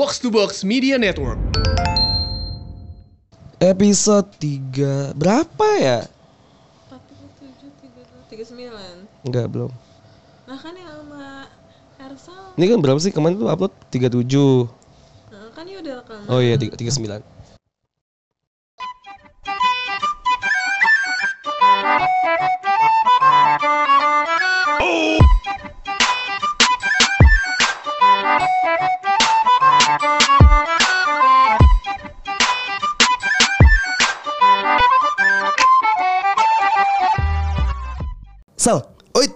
Box to Box Media Network. Episode 3 Berapa ya? 47, 39 Enggak belum. Nah kan yang sama Hersal Ini kan berapa sih? Kemarin tuh upload 37 nah, Kan ya udah rekaman. Oh iya 39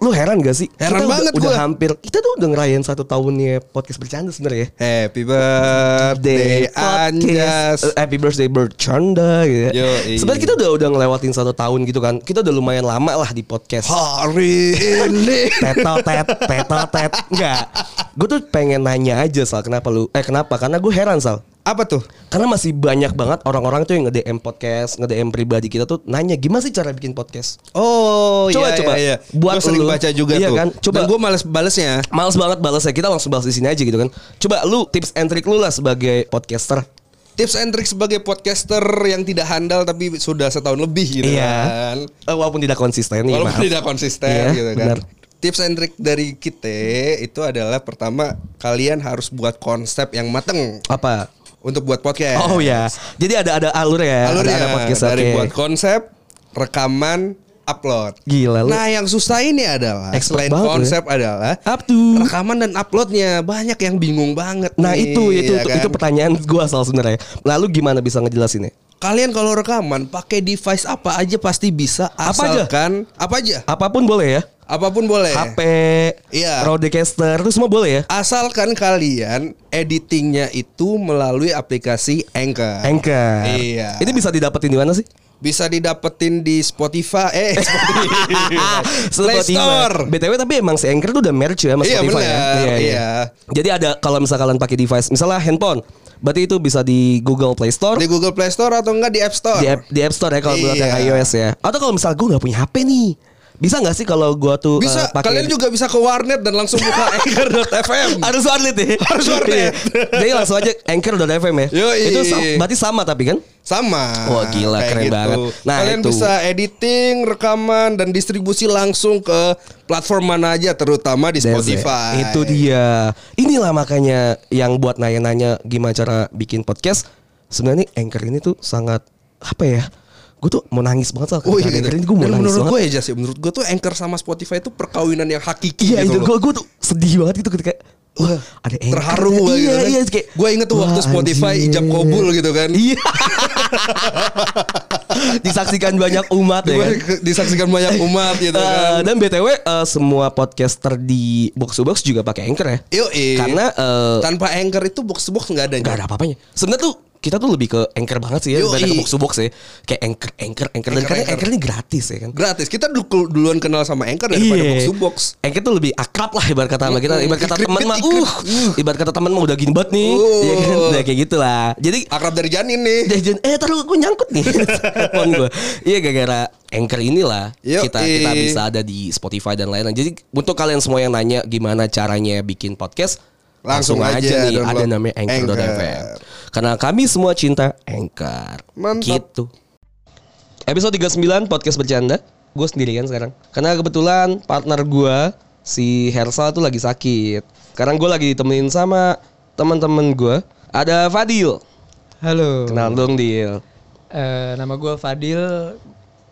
lu heran gak sih? Heran kita banget udah, udah gua. hampir, kita tuh udah ngerayain satu tahunnya podcast bercanda sebenarnya ya. Happy birthday Anjas. Eh, Happy birthday bercanda gitu ya. Yoi. Sebenarnya kita udah udah ngelewatin satu tahun gitu kan. Kita udah lumayan lama lah di podcast. Hari ini. Tetot tet, tetot tet. Enggak. Gue tuh pengen nanya aja Sal, kenapa lu? Eh kenapa? Karena gue heran Sal. Apa tuh? Karena masih banyak banget orang-orang tuh yang nge-DM podcast, nge-DM pribadi kita tuh nanya gimana sih cara bikin podcast? Oh, Coba, iya, coba. iya, iya. Buat Gua sering lu. baca juga Iya tuh. kan? Coba. Dan gue males balesnya. Males banget balasnya. Kita langsung bahas di sini aja gitu kan. Coba lu tips and trick lu lah sebagai podcaster. Tips and trick sebagai podcaster yang tidak handal tapi sudah setahun lebih gitu kan. Eh, walaupun tidak konsisten nih. Walaupun maaf. tidak konsisten Iya, gitu kan. benar. Tips and trick dari kita itu adalah pertama kalian harus buat konsep yang mateng Apa? Untuk buat podcast. Oh ya. Jadi ada ada alur ya. Alurnya ada, ada podcast dari oke. buat konsep, rekaman, upload. Gila lu. Nah, yang susah ini adalah lu ya. konsep adalah Up to. rekaman dan uploadnya banyak yang bingung banget. Nah nih, itu itu ya itu, kan? itu pertanyaan gua asal sebenarnya. Lalu gimana bisa ngejelasinnya? Kalian kalau rekaman pakai device apa aja pasti bisa Apa aja? asalkan apa aja? Apa pun boleh ya. Apa pun boleh. HP, Iya. Rodecaster itu semua boleh ya. Asalkan kalian editingnya itu melalui aplikasi Anchor. Anchor. Iya. Ini bisa didapetin di mana sih? Bisa didapetin di Spotify. Eh, Spotify. Play. Store. BTW tapi emang si Anchor tuh udah merge ya sama Iya, Spotify ya. benar. Iya. Jadi ada kalau misalnya kalian pakai device, misalnya handphone, berarti itu bisa di Google Play Store, Di Google Play Store atau enggak di App Store? di app, di App Store ya kalau buat Iya. yang iOS ya. Atau kalau misalnya gue nggak punya HP nih, bisa nggak sih kalau gue tuh Bisa, eh, pakai kalian juga bisa ke warnet dan langsung buka anchor.fm. harus warnet ya Harus warnet. Iya. jadi langsung aja anchor.fm ya Yoi. itu sa- berarti sama tapi kan Sama. Wah, gila, Kayak gitu. keren banget. Nah, Kalian itu. bisa editing, rekaman dan distribusi langsung ke platform mana aja terutama di. Spotify. Itu dia. Inilah makanya yang buat nanya-nanya gimana cara bikin podcast. Sebenarnya Anchor ini tuh sangat apa ya? Gue tuh mau nangis banget soal Oh iya Anchor gitu. gue mau Dan nangis menurut gue ya Jas, ya, menurut gue tuh Anchor sama Spotify itu perkawinan yang hakiki Iya itu gitu gue gue tuh sedih banget gitu ketika wah ada Anchor. Terharu gue iya, gitu kan. Iya kayak Gue inget tuh waktu Spotify anjir. ijab kabul gitu kan. Iya. Disaksikan banyak umat ya kan. disaksikan banyak umat gitu Eh, kan. dan btw eh, semua podcaster di box to box juga pakai anchor ya. Yoi. Karena eh, tanpa Anchor itu box to box nggak ada. nggak ada apa-apanya. Sebenarnya tuh kita tuh lebih ke anchor banget sih ya Yoi. daripada ke box to box ya. Kayak anchor, anchor, anchor. Dan Anchor, karena Anchor. anchor ini gratis ya kan. Gratis. Kita du- duluan kenal sama Anchor daripada Iya. box to box. Anchor tuh lebih akrab lah ibarat kata sama kita. Mm-mm. Ibarat kata teman mah ikrit, uh, ibarat kata teman mah udah gini banget nih. Uh. Iya kan? Nah, kayak gitulah. Jadi Akrab dari janin nih. Jajan, eh taruh gue nyangkut nih Telepon gue Iya gara-gara Anchor inilah Yuk, kita kita bisa ada di Spotify dan lain-lain. Jadi untuk kalian semua yang nanya gimana caranya bikin podcast, langsung, Langsung aja, aja nih ada namanya Anchor.fm. Anchor. Karena kami semua cinta Anchor. Mantap. Gitu. Episode 39 podcast bercanda. Gue sendirian sekarang. Karena kebetulan partner gue si Hersal tuh lagi sakit. Sekarang gue lagi ditemenin sama teman-teman gue. Ada Fadil. Halo. Kenal dong Dil. Eh, nama gue Fadil.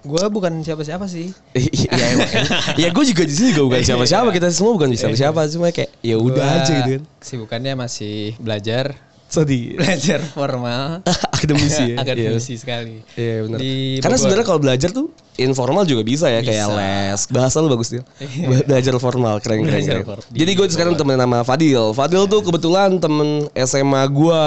Gue bukan siapa-siapa sih. Iya emang. Ya gue juga di sini juga bukan siapa-siapa. Kita semua bukan siapa-siapa. Cuma kayak ya udah aja gitu kan. Kesibukannya masih belajar, Sedih. belajar formal, Akademisi ya. akademisi sekali. Iya benar. Di Karena sebenarnya kalau belajar tuh informal juga bisa ya kayak Bisa. les. Bahasa lu bagus dia. Iya. belajar formal keren keren. Keren. Jadi gue sekarang temen nama Fadil. Fadil tuh kebetulan temen SMA gua.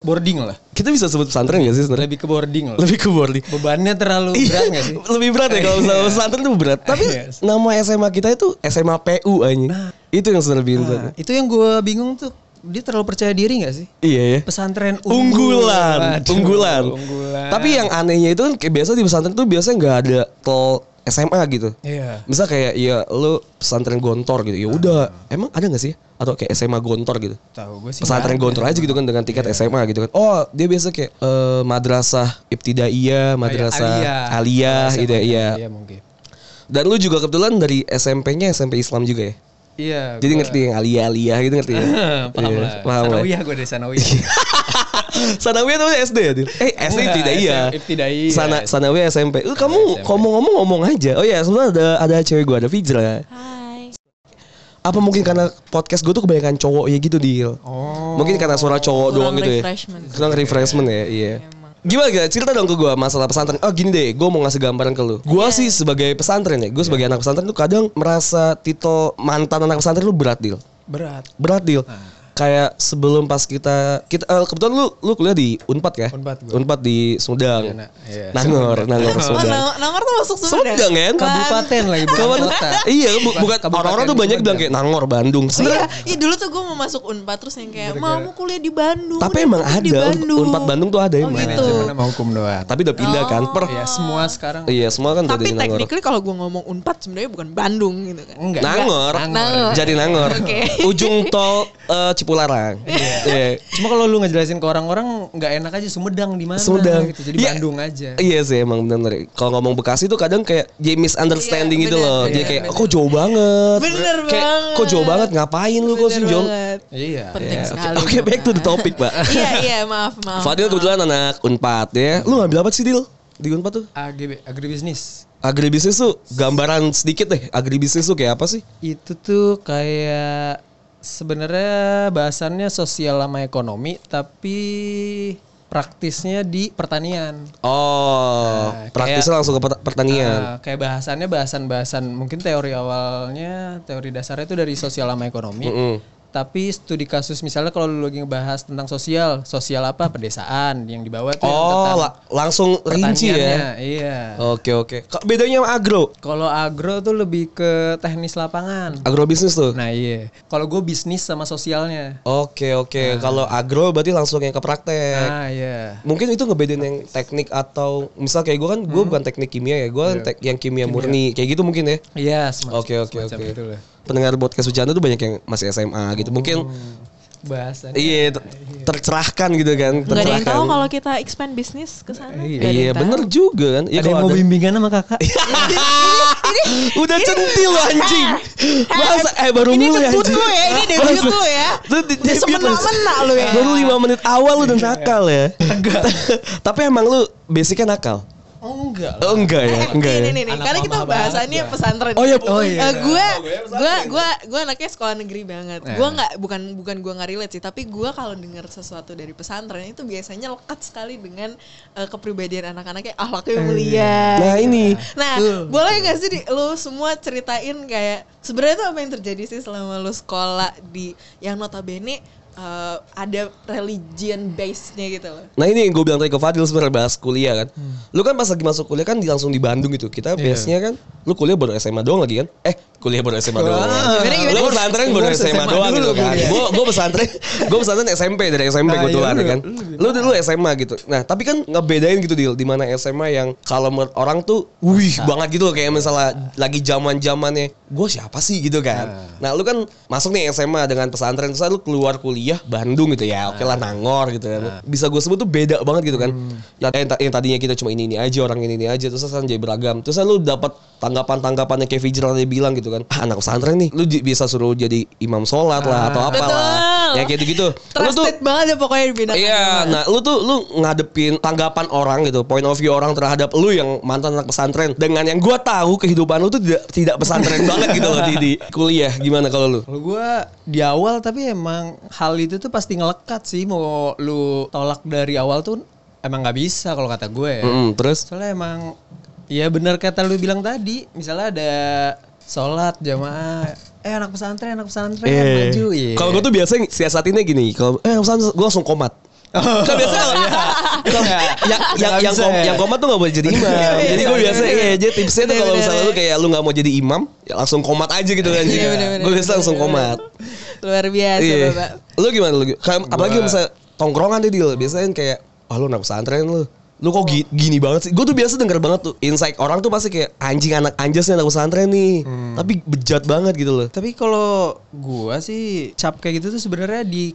boarding lah. Kita bisa sebut pesantren gak sih sebenarnya? Lebih ke boarding lah. Lebih ke boarding. Bebannya terlalu Iya, berat gak sih? Lebih berat ya kalau misalnya pesantren tuh berat. Tapi Iya. nama SMA kita itu SMA PU aja. itu yang sebenarnya. Nah, itu yang gue bingung tuh. Dia terlalu percaya diri gak sih? Iya ya. Pesantren unggul. unggulan, Waduh, unggulan. Unggulan. Tapi yang anehnya itu kan kayak biasa di pesantren tuh biasanya nggak ada tol SMA gitu. Iya. Misal kayak ya lu pesantren gontor gitu. Ya udah, emang ada nggak sih? Atau kayak SMA gontor gitu? Tahu gue sih. Pesantren ada. gontor aja gitu kan dengan tiket SMA gitu kan. Oh, dia biasa kayak eh, madrasah ibtidaiyah, madrasah Aliyah. aliyah gitu ya. Iya. Iya mungkin. Dan lu juga kebetulan dari SMP-nya SMP Islam juga ya. Iya. Jadi gua- ngerti yang aliyah gitu ngerti ya. paham Iya, lah. Paham lah. Sanawiyah gue dari Sanawiyah. Sanawiyah tuh SD ya? Eh, SD Enggak, ibtidaiyah. SMP ibtidaiyah. Sana Sanawiyah SMP. Lu kamu SMP. ngomong-ngomong ngomong aja. Oh ya, sebenarnya ada ada cewek gua, ada Fijra. Hai. Apa mungkin karena podcast gue tuh kebanyakan cowok ya gitu, Dil? Oh. Mungkin karena suara cowok doang gitu ya. refreshment. Kurang refreshment ya, iya. Gimana gak? Cerita dong ke gue masalah pesantren. Oh gini deh, gue mau ngasih gambaran ke lu. Gue Iya. sih sebagai pesantren ya, gue sebagai anak pesantren tuh kadang merasa titel mantan anak pesantren lu berat deal. berat. Berat deal. Kayak sebelum pas kita kita eh, kebetulan lu lu kuliah di Unpad ya? Unpad gua. Unpad di Sumedang. Iya, nak. Iya. Nangor, Nangor Oh, Sumedang. Nang- Nangor tuh masuk Sumedang. Sumedang kan? Kabupaten lagi bukan Kapan- kota. Iya, bu- bukan Kabupaten orang-orang tuh banyak bilang kayak Nangor, Bandung. Iya, Sebenarnya iya dulu tuh gue mau masuk Unpad terus yang kayak mau mau kuliah di Bandung. tapi emang ada Bandung. Unpad Bandung tuh ada Oh, emang. gitu. Manajemen sama hukum doang. Tapi udah pindah kan per Iya, semua sekarang Iya, semua kan Tapi di Nangor. technically kalau gue ngomong Unpad sebenarnya bukan Bandung gitu kan. enggak. Nangor. Nangor. Jadi Nangor. Ujung tol eh, Cipularang. Iya. Cuma kalau lu ngejelasin ke orang-orang nggak enak aja Sumedang di mana Sumedang. gitu. Jadi Iya. Bandung aja. Iya sih emang bener Kalau ngomong Bekasi tuh kadang kayak jadi misunderstanding Iya, gitu bener, loh. Jadi kayak bener. kok jauh banget. Bener kayak, banget. Kok jauh banget ngapain lu kok sih banget. Iya. Penting Ya, Oke, sekali. Oke, back to the topic, Pak. iya iya maaf maaf. Fadil kebetulan anak Unpad ya. Lu ngambil apa sih, Dil? Di Unpad tuh? AGB agribisnis. Agribisnis tuh gambaran sedikit deh. Agribisnis tuh kayak apa sih? Itu tuh kayak sebenarnya bahasannya sosial sama ekonomi tapi praktisnya di pertanian. Oh, Nah, praktisnya langsung ke pert- pertanian. Ah, kayak bahasannya bahasan-bahasan mungkin teori awalnya teori dasarnya itu dari sosial sama ekonomi. Mm-mm. Tapi studi kasus misalnya kalau lu lagi ngebahas tentang sosial, sosial apa pedesaan yang dibawa tuh yang Oh, tentang la- langsung rinci ya. Iya. Oke oke. Kok bedanya sama agro? Kalau agro tuh lebih ke teknis lapangan. Agrobisnis tuh. Nah iya. Kalau gue bisnis sama sosialnya. Oke oke. Kalau agro berarti langsung yang ke praktek. Ah iya. Mungkin itu ngebedain yang teknik atau misal kayak gue kan gue bukan teknik kimia ya, gue kan tek- yang kimia, murni kayak gitu mungkin ya. Iya. semacam- Oke oke oke. Pendengar podcast bercanda tuh banyak yang masih SMA gitu. Mungkin Bahasan. iya ter- tercerahkan gitu kan. Gak ada yang tercerahkan. tahu kalau kita expand bisnis ke sana. Iya. Iya bener juga kan. Iya Ada yang kalau mau ada- bimbingan sama kakak? Udah centil lu anjing. Masa eh baru Ini mulai debut anjing. lu ya, ini debut lu ya. Itu di- Dia debut lu. semena-mena lu ya. Baru 5 menit awal lu udah nakal ya. Tapi emang lu basicnya nakal. Oh enggak. Oh enggak ya, enggak Nih, ya. nih, nih, Karena kita bahasannya banget, pesantren. Oh iya, oh iya. Eh, gue, gue, gue, gue anaknya sekolah negeri banget. Eh. Gue nggak, bukan, bukan gue nggak relate sih. Tapi gue kalau dengar sesuatu dari pesantren itu biasanya lekat sekali dengan eh, kepribadian anak-anaknya, akhlaknya mulia. Nah ini Nah, boleh gak sih di, lu semua ceritain kayak sebenarnya tuh apa yang terjadi sih selama lu sekolah di yang notabene eh, ada religion base-nya gitu loh. Nah ini yang gue bilang tadi ke Fadil sebenarnya bahas kuliah kan. Lu kan pas lagi masuk kuliah kan di- langsung di Bandung gitu. Kita Iya. base-nya kan lu kuliah baru SMA doang lagi kan? Eh kuliah baru SMA doang. Gimana, gimana? Lu pesantren baru Gua SMA, SMA doang dulu gitu kan. Gue gue pesantren gue pesantren SMP dari SMP Nah, kebetulan iya, ya kan. lu- Lu dulu SMA gitu. Nah tapi kan ngebedain gitu deal di mana SMA yang kalau menurut orang tuh wih banget gitu loh kayak misalnya lagi zaman zamannya gue siapa sih gitu kan. Nah lu kan masuk nih SMA dengan pesantren terus lu keluar kuliah Bandung gitu ya. Oke lah Nangor gitu kan. Bisa gue sebut tuh beda banget gitu kan. Yang, yang, yang tadinya kita cuma ini ini aja orang ini ini aja terus sekarang jadi beragam. Terus lu dapat tanggapan-tanggapan yang kayak Fijral tadi bilang gitu kan. Ah anak pesantren nih lu bisa suruh jadi imam sholat lah atau apalah. Betul. Yang kayak gitu. Lu tuh banget ya pokoknya di bidang Iya, nah lu tuh lu ngadepin tanggapan orang gitu, point of view orang terhadap lu yang mantan anak pesantren dengan yang gua tahu kehidupan lu tuh tidak tidak pesantren banget gitu loh di, di kuliah. Gimana kalau lu? Kalau gue di awal tapi emang hal itu tuh pasti ngelekat sih mau lu tolak dari awal tuh emang nggak bisa kalau kata gue ya. Mm, terus Soalnya emang ya bener kata lu bilang tadi, misalnya ada sholat jamaah, eh anak pesantren, anak pesantren maju, iya. Kalau gua tuh biasanya siasatinnya gini, kalau eh pesantren gua langsung komat. kan biasa kalau kalau yang yang yang yang, kom- yang komat tuh gak boleh jadi imam. jadi gue biasa ya jadi tipsnya tuh kalau misalnya lu kayak lu nggak mau jadi imam, ya langsung komat aja gitu kan. Iya. Gue biasa langsung komat. Luar biasa, Iya. Bapak. Lu gimana lu? Kayak apalagi misalnya tongkrongan deh deal. Biasanya kan kayak, "Wah, lu anak pesantren lu." Lu kok gi- gini banget sih? Gue tuh biasa denger banget tuh insight orang tuh pasti kayak anjing anak anjas nih anak pesantren nih. Tapi bejat banget gitu loh. Tapi kalau gua sih cap kayak gitu tuh sebenarnya di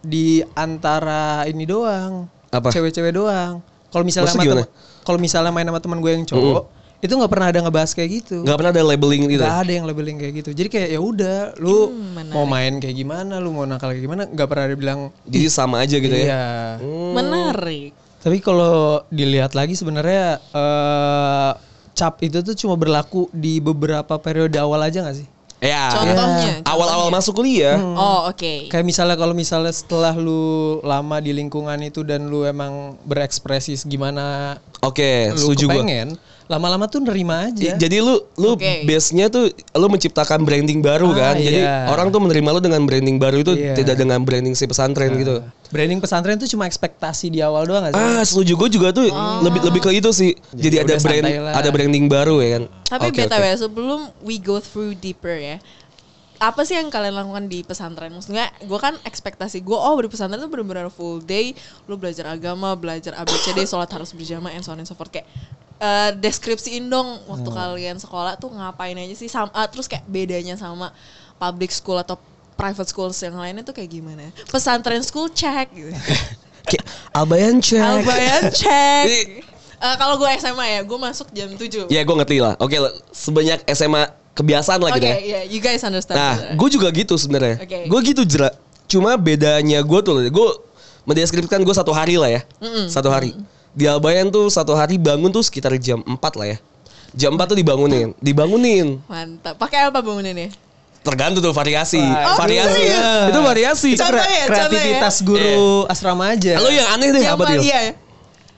di antara ini doang. Apa? Cewek-cewek doang. Kalau misalnya sama kalau misalnya main sama teman gue yang cowok, itu nggak pernah ada ngebahas kayak gitu. Nggak pernah ada labeling gitu. Nggak ada yang labeling kayak gitu. Jadi kayak ya udah, lu Hmm, menarik. mau main kayak gimana, lu mau nakal kayak gimana, nggak pernah ada bilang Jadi sama aja gitu ya. iya. Hmm. Menarik. Tapi kalau dilihat lagi sebenarnya eh cap itu tuh cuma berlaku di beberapa periode awal aja gak sih? Ya. Contohnya, Awal-awal contohnya. masuk kuliah. Oh, oke. Kayak misalnya kalau misalnya setelah lu lama di lingkungan itu dan lu emang berekspresi gimana Oke, lu setuju gua. Lama-lama tuh nerima aja. Jadi lu lu Oke. base-nya tuh lu menciptakan branding baru Ah, kan. Jadi iya. orang tuh menerima lu dengan branding baru itu Iya. tidak dengan branding si pesantren gitu. Branding pesantren tuh cuma ekspektasi di awal doang gak sih? Ah, setuju gue juga tuh lebih lebih ke itu sih. Jadi, Jadi ada brand lah. ada branding baru ya kan. Tapi Oke, BTW oke. sebelum we go through deeper ya. Apa sih yang kalian lakukan di pesantren? Maksudnya gue kan ekspektasi gue oh di pesantren tuh bener-bener full day lu belajar agama, belajar ABCD, sholat harus berjamaah and so on and so forth kayak eh, deskripsiin dong waktu Hmm. kalian sekolah tuh ngapain aja sih sama ah, terus kayak bedanya sama public school atau private schools yang lainnya tuh kayak gimana? Pesantren school check gitu. Kayak Albayan cek. Albayan check. Eh, kalau gue SMA ya, gue masuk jam 7. Ya gue ngerti lah. Oke, lah. sebanyak SMA kebiasaan lah Oke, gitu ya. ya, you guys understand. Nah, gue juga gitu sebenarnya. Oke. Gue gitu jerak. Cuma bedanya gue tuh, gue mendeskripsikan gue satu hari lah ya. Satu hari. Di Albayan tuh satu hari bangun tuh sekitar jam 4 lah ya. Jam 4 tuh dibangunin. Dibangunin. Mantap. Pakai apa bangunnya? Tergantung tuh variasi. Wah, variasi. serius? Itu variasi. Contoh Kre- ya, kreativitas contoh guru asrama aja. Lo yang aneh deh yang apa dia? Iya,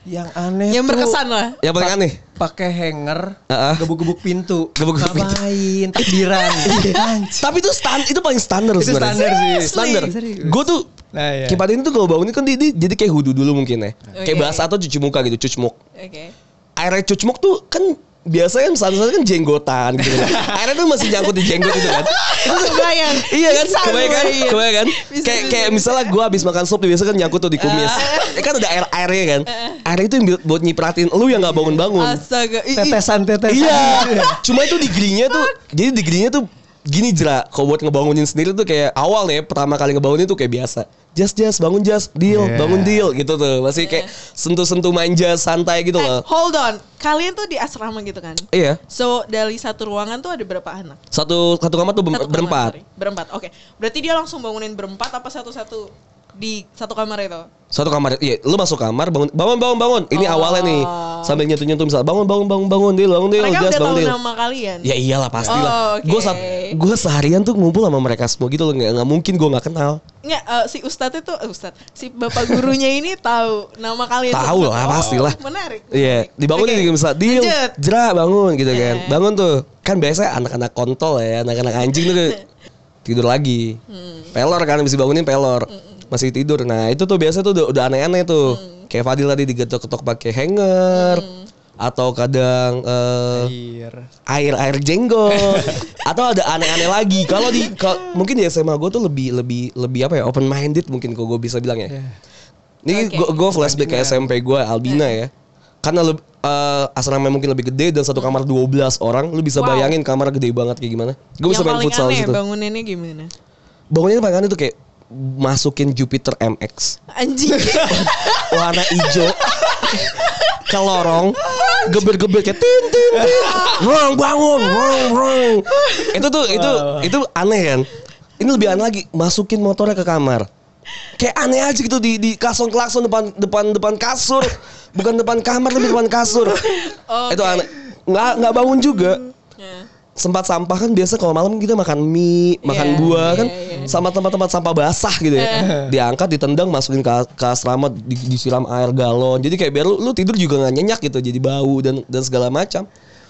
yang aneh yang tuh berkesan lah. Yang paling aneh. Pakai hanger, Heeh. gebuk-gebuk pintu, Gebuk-gebuk pintu. ngapain, takbiran. Anjir. Tapi itu stand itu paling standar Itu sebenarnya. standar sih. Standar. Gue tuh Nah, iya. Kipas ini tuh kan dia, dia jadi kayak hudu dulu mungkin ya. Kayak Oke. bahasa atau cuci muka gitu, cucmuk. Oke. Airnya cucmuk tuh kan biasanya misalnya kan jenggotan gitu kan. Airnya tuh masih nyangkut di jenggot itu kan. Kebayang. iya kan? Kebayang kan? kan? Kayak kayak misalnya gue habis makan sup biasa kan nyangkut tuh di kumis. Eh, kan ada air airnya kan. Air itu yang buat nyipratin lu yang nggak bangun-bangun. Astaga. i- i- Tetesan-tetesan. Iya. Cuma itu digrinya tuh jadi digrinya tuh gini jera kalau buat ngebangunin sendiri tuh kayak awal nih pertama kali ngebangunin tuh kayak biasa jas jas bangun jas deal Iya. bangun deal gitu tuh masih kayak sentuh sentuh manja santai gitu Eh, loh hold on. Kalian tuh di asrama gitu kan? iya So, dari satu ruangan tuh ada berapa anak? satu satu kamar tuh Satu kamar, berempat sorry. Berempat. Oke. Berarti dia langsung bangunin berempat apa satu-satu di satu kamar itu? satu kamar iya lu masuk kamar bangun bangun bangun bangun ini Oh. awalnya nih sambil nyentuh nyentuh misal bangun bangun bangun bangun deal bangun deal Mereka jas udah bangun tahu deal nama kalian. ya iyalah pastilah Oh, oke. gue gue seharian tuh ngumpul sama mereka semua gitu loh nggak nggak mungkin gue nggak kenal Nggak, eh, si Ustadz itu, eh, Ustadz, si bapak gurunya ini tahu nama kalian. Tahu lah, pastilah. Menarik. Iya, menarik. dibangunin Oke, juga misal deal, lanjut. jera bangun gitu kan. Eh. Bangun tuh. Kan biasanya anak-anak kontol ya, anak-anak anjing tuh tidur lagi. Hmm. Pelor kan bisa bangunin pelor. Masih tidur. Nah, itu tuh biasa tuh udah, udah aneh-aneh tuh. Hmm. Kayak Fadil tadi digetok-getok pakai hanger. Atau kadang eh, Iya. air air jenggot atau ada aneh-aneh lagi kalau di kal- mungkin di SMA gue tuh lebih lebih lebih apa ya open minded mungkin kok gue bisa bilang ya ini Oke. gue gue flashback ke SMP gue Albina ya karena lebih asrama mungkin lebih gede dan satu kamar 12 orang lu bisa Wow. bayangin kamar gede banget kayak gimana gue bisa main futsal aneh situ bangunannya gimana? bangunnya paling aneh tuh kayak masukin Jupiter MX Anjing. warna hijau. Ke lorong gebir-gebir kayak tin tin tin. Rong bangun rong rong. Itu tuh itu itu aneh kan? Ini lebih aneh lagi masukin motornya ke kamar. Kayak aneh aja gitu di di klakson klakson depan depan depan kasur. Bukan depan kamar tapi depan kasur. Itu Oke. aneh. Nggak nggak bangun juga. Ya. Sempat sampah kan biasa kalau malam kita makan mie, makan Iya, buah kan iya, iya. sama tempat-tempat sampah basah gitu ya. Diangkat, ditendang, masukin ke, ke asrama, di- disiram air galon. Jadi kayak biar lu, lu tidur juga nggak nyenyak gitu, jadi bau dan dan segala macam.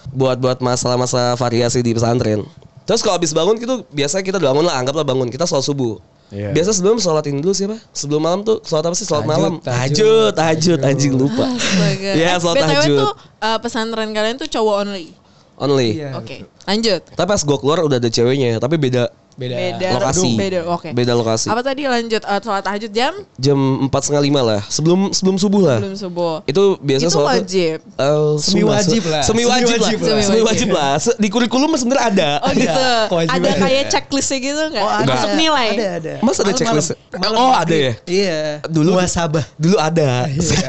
Buat buat masalah-masalah variasi di pesantren. Terus kalau habis bangun gitu biasanya kita bangun lah, anggaplah bangun kita sholat subuh. Iya. Biasa sebelum sholat ini dulu siapa? Sebelum malam tuh sholat apa sih? Sholat malam. tahajud. Tahajud, tahajud, anjing lupa. Iya, Eh, sholat tahajud. tuh eh, pesantren kalian tuh cowok only. Only. Iya. Oke, lanjut. Tapi pas gue keluar udah ada ceweknya, tapi beda Beda. Beda lokasi. Beda, oke. Beda lokasi. Apa tadi lanjut uh, sholat tahajud jam Jam empat setengah lima lah. Sebelum sebelum subuh lah. belum subuh. Itu biasa Itu sholat wajib. Eh, Semi wajib lah. Semi wajib lah. lah. Semi wajib lah. Se- Di kurikulum sebenarnya ada. Oh gitu. kewajiban. Ada kayak checklistnya gitu nggak? Oh, ada. Masuk nilai. Ada, ada. Mas ada checklist? malam Oh, ada ya? Iya. Dulu- muasabah. Dulu ada. Iya.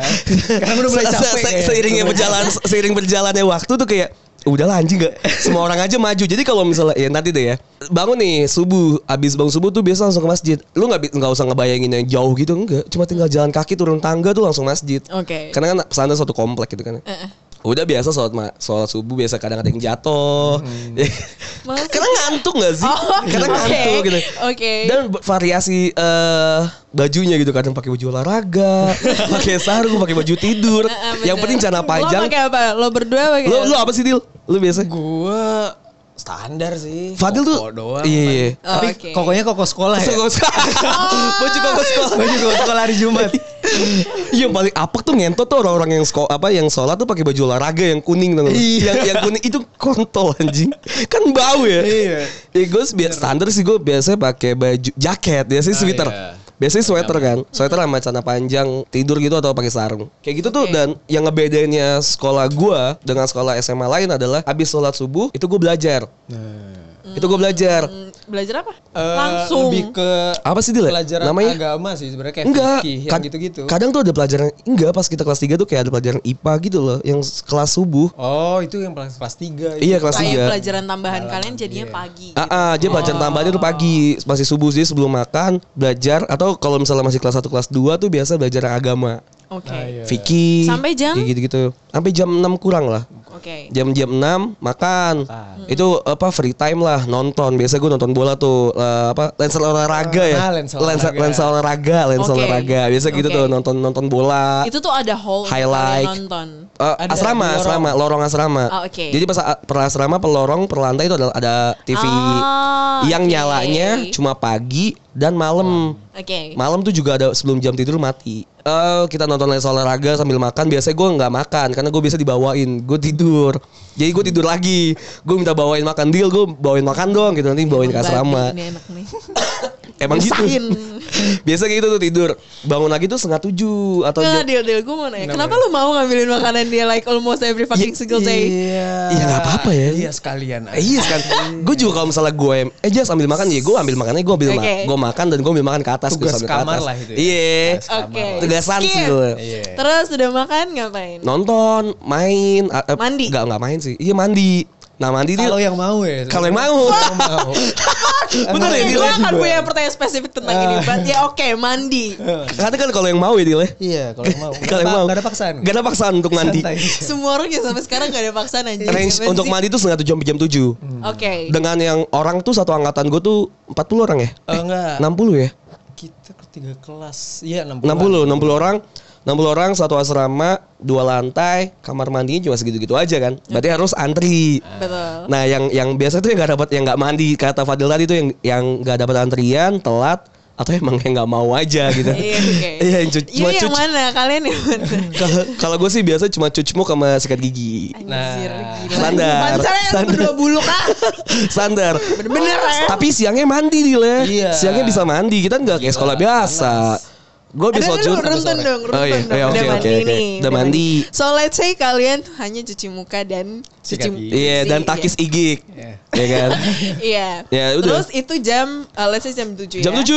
Karena udah mulai capek. se- kayaknya. Seiringnya berjalan seiring berjalannya waktu tuh kayak udah anjing gak semua orang aja maju. Jadi kalau misalnya ya nanti deh ya. Bangun nih subuh. Abis bangun subuh tuh biasa langsung ke masjid. Lu nggak nggak usah ngebayangin yang jauh gitu enggak cuma tinggal jalan kaki turun tangga tuh langsung masjid. Oke. karena kan pesantren satu komplek gitu kan Eh, eh. Udah biasa sholat ma sholat subuh biasa kadang ada yang jatuh. Maksudnya- karena ngantuk gak sih? Oh, karena ngantuk gitu. Oke. dan variasi eh bajunya gitu kadang pakai baju olahraga pakai sarung pakai baju tidur. Eh, eh, yang penting celana Lo panjang. pakai apa? Lo berdua pakai lu lu apa sih Dil? Lu biasa? Gua standar sih. Fadil tuh Koko doang. iya iya Oh, Tapi oke. kokonya koko sekolah ya. Baju koko sekolah. Baju koko sekolah hari Jumat. Iya yang paling apek tuh ngentot tuh orang-orang yang sekolah apa yang sholat tuh pakai baju olahraga yang kuning tuh. Iya. Yang yang kuning itu kontol anjing. Kan bau ya. Iya. Ya gue biasa standar sih gue biasanya pakai baju jaket, biasanya Ah, sweater. iya. Biasanya sweater kan, sweater sama celana panjang, tidur gitu atau pakai sarung. Kayak gitu tuh Oke. dan yang ngebedainnya sekolah gua dengan sekolah SMA lain adalah habis sholat subuh itu gue belajar. Itu gue belajar. Belajar apa? Eh, Langsung. lebih ke Apa sih Dil? pelajaran Namanya? agama sih sebenarnya kayak Enggak, fikih yang kad- gitu-gitu. Kadang tuh ada pelajaran enggak pas kita kelas 3 tuh kayak ada pelajaran IPA gitu loh, yang kelas subuh. Oh, itu yang kelas kelas 3. Iya, kelas Kayak tiga. pelajaran tambahan kalian jadinya Iya. pagi. Ah, ah, dia pelajaran Oh. tambahannya tuh pagi, masih subuh sih sebelum makan, belajar atau kalau misalnya masih kelas 1 kelas 2 tuh biasa belajar agama. Oke. Ah, iya. Fikih. Sampai jam? kayak gitu-gitu. Sampai jam 6 kurang lah. Oke. Jam jam 6 makan. Makan. Itu apa free time lah, nonton. Biasa gue nonton bola tuh eh, apa lensa olahraga ya. Ah, lensa lensa, olahraga. lensa olahraga, lensa Oke. olahraga. Biasa gitu Oke. tuh nonton nonton bola. Itu tuh ada hall Highlight. nonton. Eh, Ada asrama, lorong. asrama, lorong asrama. Oh, oke. Jadi pas a- per asrama, per lorong, per lantai itu ada, ada TV Ah, yang oke. nyalanya cuma pagi dan malam. Oke. Malam tuh juga ada sebelum jam tidur mati. Eh kita nonton lensa olahraga sambil makan. Biasanya gue nggak makan karena gue biasa dibawain. Gue tidur. Jadi gue tidur lagi. Gue minta bawain makan deal. Gue bawain makan dong gitu nanti bawain ke asrama. Emang gitu. Biasa kayak gitu tuh tidur. Bangun lagi tuh setengah tujuh atau Nggak, deal, deal. Gue mau nanya. Kenapa lu mau ngambilin makanan dia like almost every fucking single day? Iya. Iya, nggak apa-apa ya. Iya sekalian. Eh, iya kan. gue juga kalau misalnya gue eh just ambil makan ya gue ambil makannya gue ambil ma- Oke. gue makan dan gue ambil makan ke atas Tugas ke kamar atas. lah itu ya. Iya. Tugas Oke. Tugasan sih gue. Iya. Terus udah makan ngapain? Nonton, main, eh, Mandi? Enggak enggak main sih. Iya mandi. Nah mandi dia Kalau yang mau ya. kalau yang mau. Bener ya Dil? gue ya? akan punya pertanyaan spesifik tentang ini. But ya oke, mandi. Karena kan kalau yang mau ya Dil ya. Iya, kalau yang mau. Kalau yang mau. Gak ada paksaan. Gak ada paksaan untuk mandi. Semua orang ya sampai sekarang gak ada paksaan aja. Range untuk mandi tuh setengah tujuh sampai jam tujuh. Oke. Dengan yang orang tuh satu angkatan gue tuh 40 orang ya? Eh, enggak. 60 ya? Kita ketiga kelas. Iya, 60. 60, 60 orang. 60 orang satu asrama, dua lantai, kamar mandinya cuma segitu-gitu aja kan. Berarti harus antri. Betul. Nah, yang yang biasa tuh yang nggak dapat yang nggak mandi kata Fadil tadi tuh yang yang nggak dapat antrian, telat atau emang yang nggak mau aja gitu. Iya, oke. Iya, yang cu- Iya yang cuci. mana? Kalian yang mana? Kalau gue sih biasa cuma cuci muka sama sikat gigi. Anjir, Nah, gila. standar. Standar. berdua buluk ah. Standar. Bener-bener ya. Tapi siangnya mandi nih le. Iya. Siangnya bisa mandi. Kita nggak kayak sekolah biasa. Gue bisa dulu curhat. runtun dong, runtun Oh, iya. dong. Iya, Udah oke, mandi oke. nih. Udah mandi. So let's say kalian hanya cuci muka dan cuci. Iya, dan takis igik. Iya. Iya kan? Iya. Ya, udah. Terus itu jam uh, let's say jam 7 ya. Jam 7.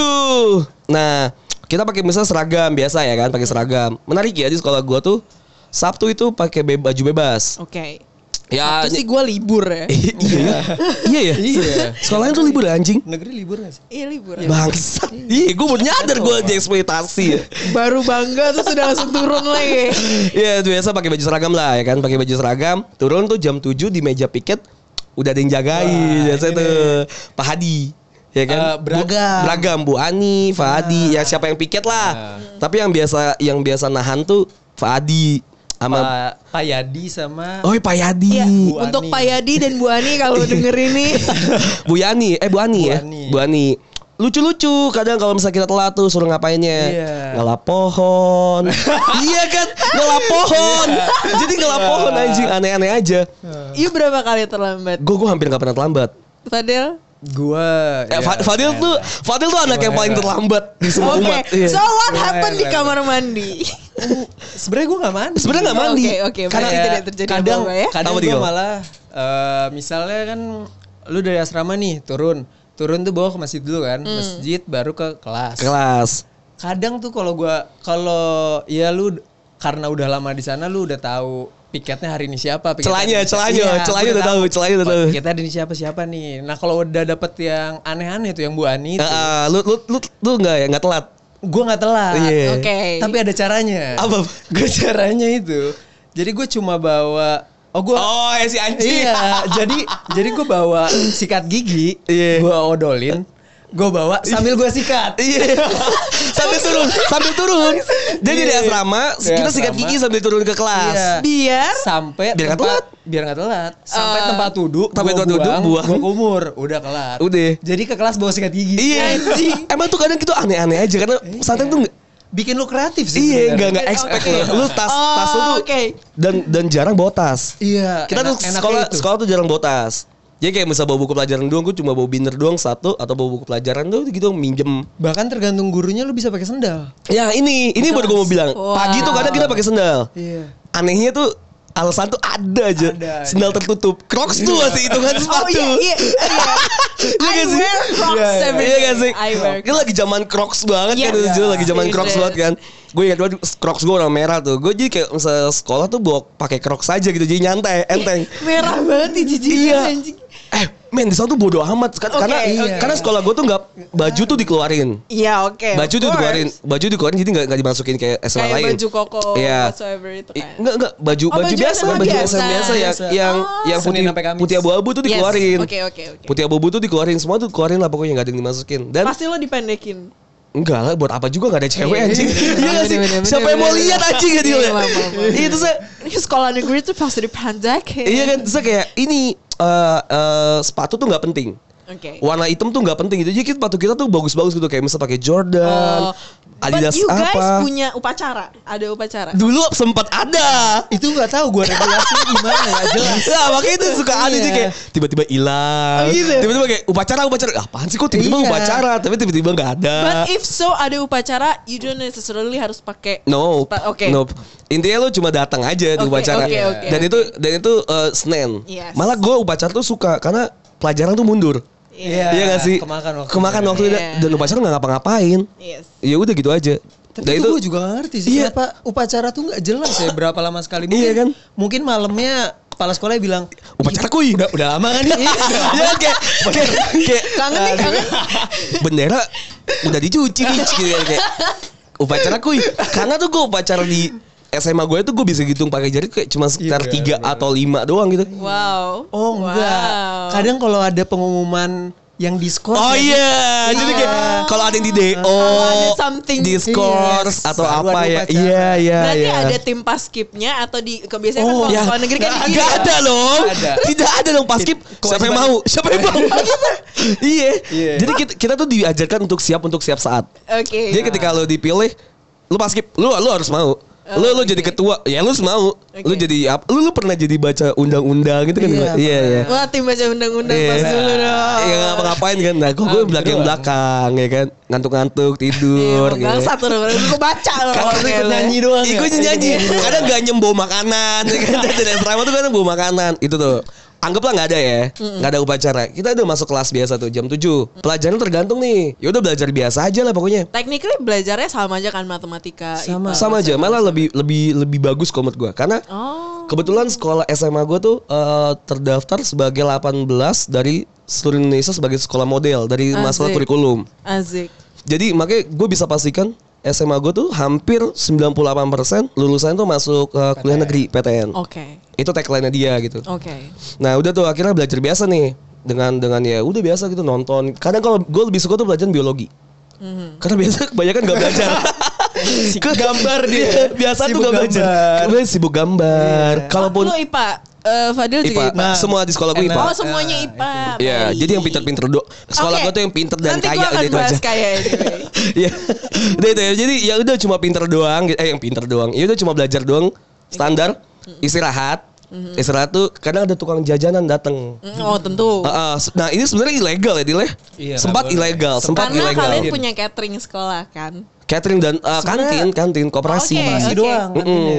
Nah, kita pakai misalnya seragam biasa ya kan, pakai seragam. Menarik ya di sekolah gua tuh Sabtu itu pakai be- baju bebas. Oke. Ya, Sabtu sih gue libur ya. iya. iya ya? Iya. Sekolahnya tuh libur ya, anjing. Negeri libur gak sih? Iya libur. Bangsa. Iya, gue baru nyadar gue aja eksploitasi ya. Baru bangga terus udah langsung turun lagi. Iya, itu biasa pakai baju seragam lah ya kan, pakai baju seragam. Turun tuh jam 7 di meja piket udah ada yang jagain. Biasa tuh Pak Hadi. Ya kan? Eh, beragam. Bu, beragam Bu Ani, Pak Hadi, ya siapa yang piket lah. Tapi yang biasa yang biasa nahan tuh Pak Hadi sama Pak Yadi sama Oh, Pak Yadi. Iya, Bu untuk. Pak Yadi dan Bu Ani kalau denger ini Bu Yani, eh Bu Ani Bu ya. Ani. Bu Ani. Lucu-lucu kadang kalau misalnya kita telat tuh suruh ngapainnya Iya. ngelap pohon iya kan ngelap pohon jadi ngelap pohon anjing aneh-aneh aja Iya berapa kali terlambat? gue gue hampir nggak pernah terlambat Fadel? Gua Eh, ya, Fa- Fadil tuh Fadil tuh anak yang paling terlambat di semua Oke, umat. Iya. so what happened di iya, kamar mandi? sebenarnya gue nggak mandi. Sebenarnya nggak mandi. Oke, oke, Karena berarti tidak terjadi kadang, apa-apa ya. kadang Apa, gue Dil? malah eh, misalnya kan lu dari asrama nih turun, turun tuh bawa ke masjid dulu kan, Hmm. masjid baru ke kelas. Kelas. Kadang tuh kalau gua kalau ya lu karena udah lama di sana lu udah tahu piketnya hari ini siapa piketnya siapa. celahnya, Iya, celahnya gua udah tahu, celahnya udah tahu. Piketnya hari ini siapa siapa nih. Nah kalau udah dapet yang aneh-aneh tuh yang Bu Ani itu, Ah, lu lu lu lu nggak ya nggak telat. gua nggak telat. Iya. Oke. Tapi ada caranya. Apa? Gue caranya itu. Jadi gue cuma bawa Oh gue Oh, ya si anjing. Iya, jadi jadi gue bawa sikat gigi, Iya. gue odolin, gue bawa sambil gue sikat. Iya. sambil turun, sambil turun. Dia jadi Iya. asrama, Di kita sikat asrama. gigi sambil turun ke kelas. Iya. Biar Sampai Biar nggak tempat- telat. biar nggak telat. Sampai Eh, tempat duduk, sampai tempat duduk, buang. gua kumur, udah kelar. Udah. Jadi ke kelas bawa sikat gigi. Iya. Emang tuh kadang gitu aneh-aneh aja karena pesantren tuh nggak- Bikin lu kreatif sih. Iya, enggak enggak expect Oke. lu. Lu tas Oh, tas lu tuh oke. dan dan jarang bawa tas. Iya. Kita tuh enak- enaknya sekolah itu. sekolah tuh jarang bawa tas. Jadi kayak misal bawa buku pelajaran doang, gue cuma bawa binder doang satu atau bawa buku pelajaran doang gitu minjem. Bahkan tergantung gurunya lu bisa pakai sendal. Ya ini, ini baru gue mau bilang. Wow. Pagi tuh kadang kita pakai sendal. Iya. Anehnya tuh alasan tuh ada aja. Ada, Sendal tertutup. Crocs tuh masih hitungan Oh sepatu. iya, iya, iya. Iya I gak wear Crocs Iya, iya. every Iya day. gak sih? I wear Kan lagi zaman Crocs banget Iya. kan Iya. lagi zaman Iya, Crocs iya. banget kan. Gue ingat banget Crocs gue warna merah tuh. Gue jadi kayak misalnya sekolah tuh bawa pakai Crocs aja gitu. Jadi nyantai, enteng. Merah banget nih jijik Iya. Men di sana tuh bodo amat Kan- Oke, karena oke. karena sekolah gue tuh nggak baju tuh dikeluarin. Iya, oke. baju of tuh dikeluarin, baju dikeluarin jadi nggak nggak dimasukin kayak SMA Kayak lain. baju koko Iya. whatsoever itu I- kan. Enggak enggak baju Oh, baju, baju biasa, SMA baju biasa. SMA biasa yang Biasa. yang Oh. yang putih putih abu-abu tuh Yes. dikeluarin. Oke, oke, oke. Putih abu-abu tuh dikeluarin, semua tuh dikeluarin lah pokoknya nggak ada yang dimasukin. Dan Pasti lo dipendekin. enggak lah buat apa juga nggak ada cewek Iya, anjing. iya, Iya bener, nggak sih? Siapa yang mau lihat anjing ya? Iya, maaf, maaf. Itu saya Ini sekolah negeri tuh pasti dipendekin. Iya kan, terus kayak ini eh, sepatu tuh nggak penting. Oke. Warna hitam tuh nggak penting gitu. Jadi kita- sepatu kita tuh bagus-bagus gitu kayak misal pakai Jordan, Oh. Adidas But you guys apa. punya upacara, ada upacara. Dulu sempat ada. Itu nggak tahu gue regulasinya gimana ya jelas. Nah makanya itu suka aneh sih Iya. kayak tiba-tiba hilang Oh, gitu? Tiba-tiba kayak upacara upacara Apaan sih kok tiba-tiba Iya. upacara Tapi tiba-tiba gak ada But if so ada upacara, you don't necessarily harus pakai. No, oke. no. Intinya lu cuma datang aja di upacara. oke, oke, dan oke. itu dan itu uh, Senin. Yes. Malah gue upacara tuh suka karena pelajaran tuh mundur. Iya. Iya gak sih? Kemakan waktu. Kemakan waktu Iya. dan- dan upacara nggak ngapa-ngapain. Yes. Ya udah gitu aja. Tapi Dan itu, gue juga gak ngerti sih Iya. kenapa upacara tuh nggak jelas ya berapa lama sekali. Mungkin, Iya kan? Mungkin malamnya kepala sekolahnya bilang upacara kuy. udah udah lama kan nih. Iya kan kayak kayak, kayak Kangen nih, kangen. bendera udah dicuci nih gitu kan, kayak upacara kuy. Karena tuh gue upacara di SMA gue tuh gue bisa hitung pakai jari kayak cuma sekitar Iya, tiga bener. atau lima doang gitu. Wow. Oh enggak. Wow. Kadang kalau ada pengumuman yang diskors Oh ya, iya, jadi kayak kalau ada yang di DO, ada something- diskors Yes, atau baru apa ya? Iya, iya, Berarti iya. ada tim paskipnya atau di kebiasaan kan Oh, kalau Ya, sekolah negeri kan nggak gitu ada dong. Ada. Tidak ada dong paskip. Siapa yang mau? Siapa yang mau? Iya. Iya. Jadi kita, kita tuh diajarkan untuk siap untuk siap saat. Oke. Jadi ketika lo dipilih, lu paskip, lu lu harus mau. Lu lu Oh, jadi oke. ketua, ya lu mau. Lu Oke. jadi apa? Lu lu pernah jadi baca undang-undang gitu kan? Iya, Iya, iya. Wah tim baca undang-undang Iya. pas dulu dong. Ya ngapa-ngapain kan. Nah, kok gue Ah, belakang gitu belakang ya kan. Ngantuk-ngantuk, tidur Iya, gitu. satu loh, gue baca loh. Kalau lu ikut nyanyi doang ya? gue nyanyi. Kadang gak nyembawa makanan. ya kan. Dan asrama tuh kadang bawa makanan. Itu tuh. Anggaplah nggak ada ya, nggak ada upacara. Kita udah masuk kelas biasa tuh jam 7 Pelajaran tergantung nih. Ya udah belajar biasa aja lah pokoknya. Technically belajarnya sama aja kan matematika. Sama. IPA, Sama aja, malah lebih lebih lebih bagus kalau menurut gue. Karena Oh. kebetulan sekolah SMA gue tuh eh, terdaftar sebagai 18 dari seluruh Indonesia sebagai sekolah model dari masalah Asik. kurikulum. Asik. Jadi makanya gue bisa pastikan SMA gue tuh hampir 98% lulusan tuh masuk ke kuliah negeri PTN. Oke. Itu tagline-nya dia gitu. Oke. Nah udah tuh akhirnya belajar biasa nih dengan dengan ya udah biasa gitu nonton. Kadang kalau gue lebih suka tuh belajar biologi. Mhm. Karena biasa kebanyakan gak belajar. gambar dia. Biasa tuh gak belajar. Gue sibuk gambar. Kalaupun Lu IPA, eh, Fadil juga IPA, IPA. semua di sekolah gue. IPA. Oh semuanya IPA. Iya, baik. jadi yang pinter-pinter do. Sekolah Oke. gue tuh yang pinter dan Nanti kaya gitu bahas aja. kaya. Iya. Udah itu ya. Jadi ya udah cuma pinter doang, eh yang pinter doang. Ya udah cuma belajar doang, standar, istirahat, Istirahat tuh kadang ada tukang jajanan dateng. Mm, Oh tentu. Ah, ah. nah ini sebenarnya ilegal ya Dile? Iya, sempat ilegal, sempat Karena ilegal. kalian punya catering sekolah kan. Catering dan ah, kantin, kantin, koperasi. Oke, Masih oke. doang Mm-mm. kantinnya.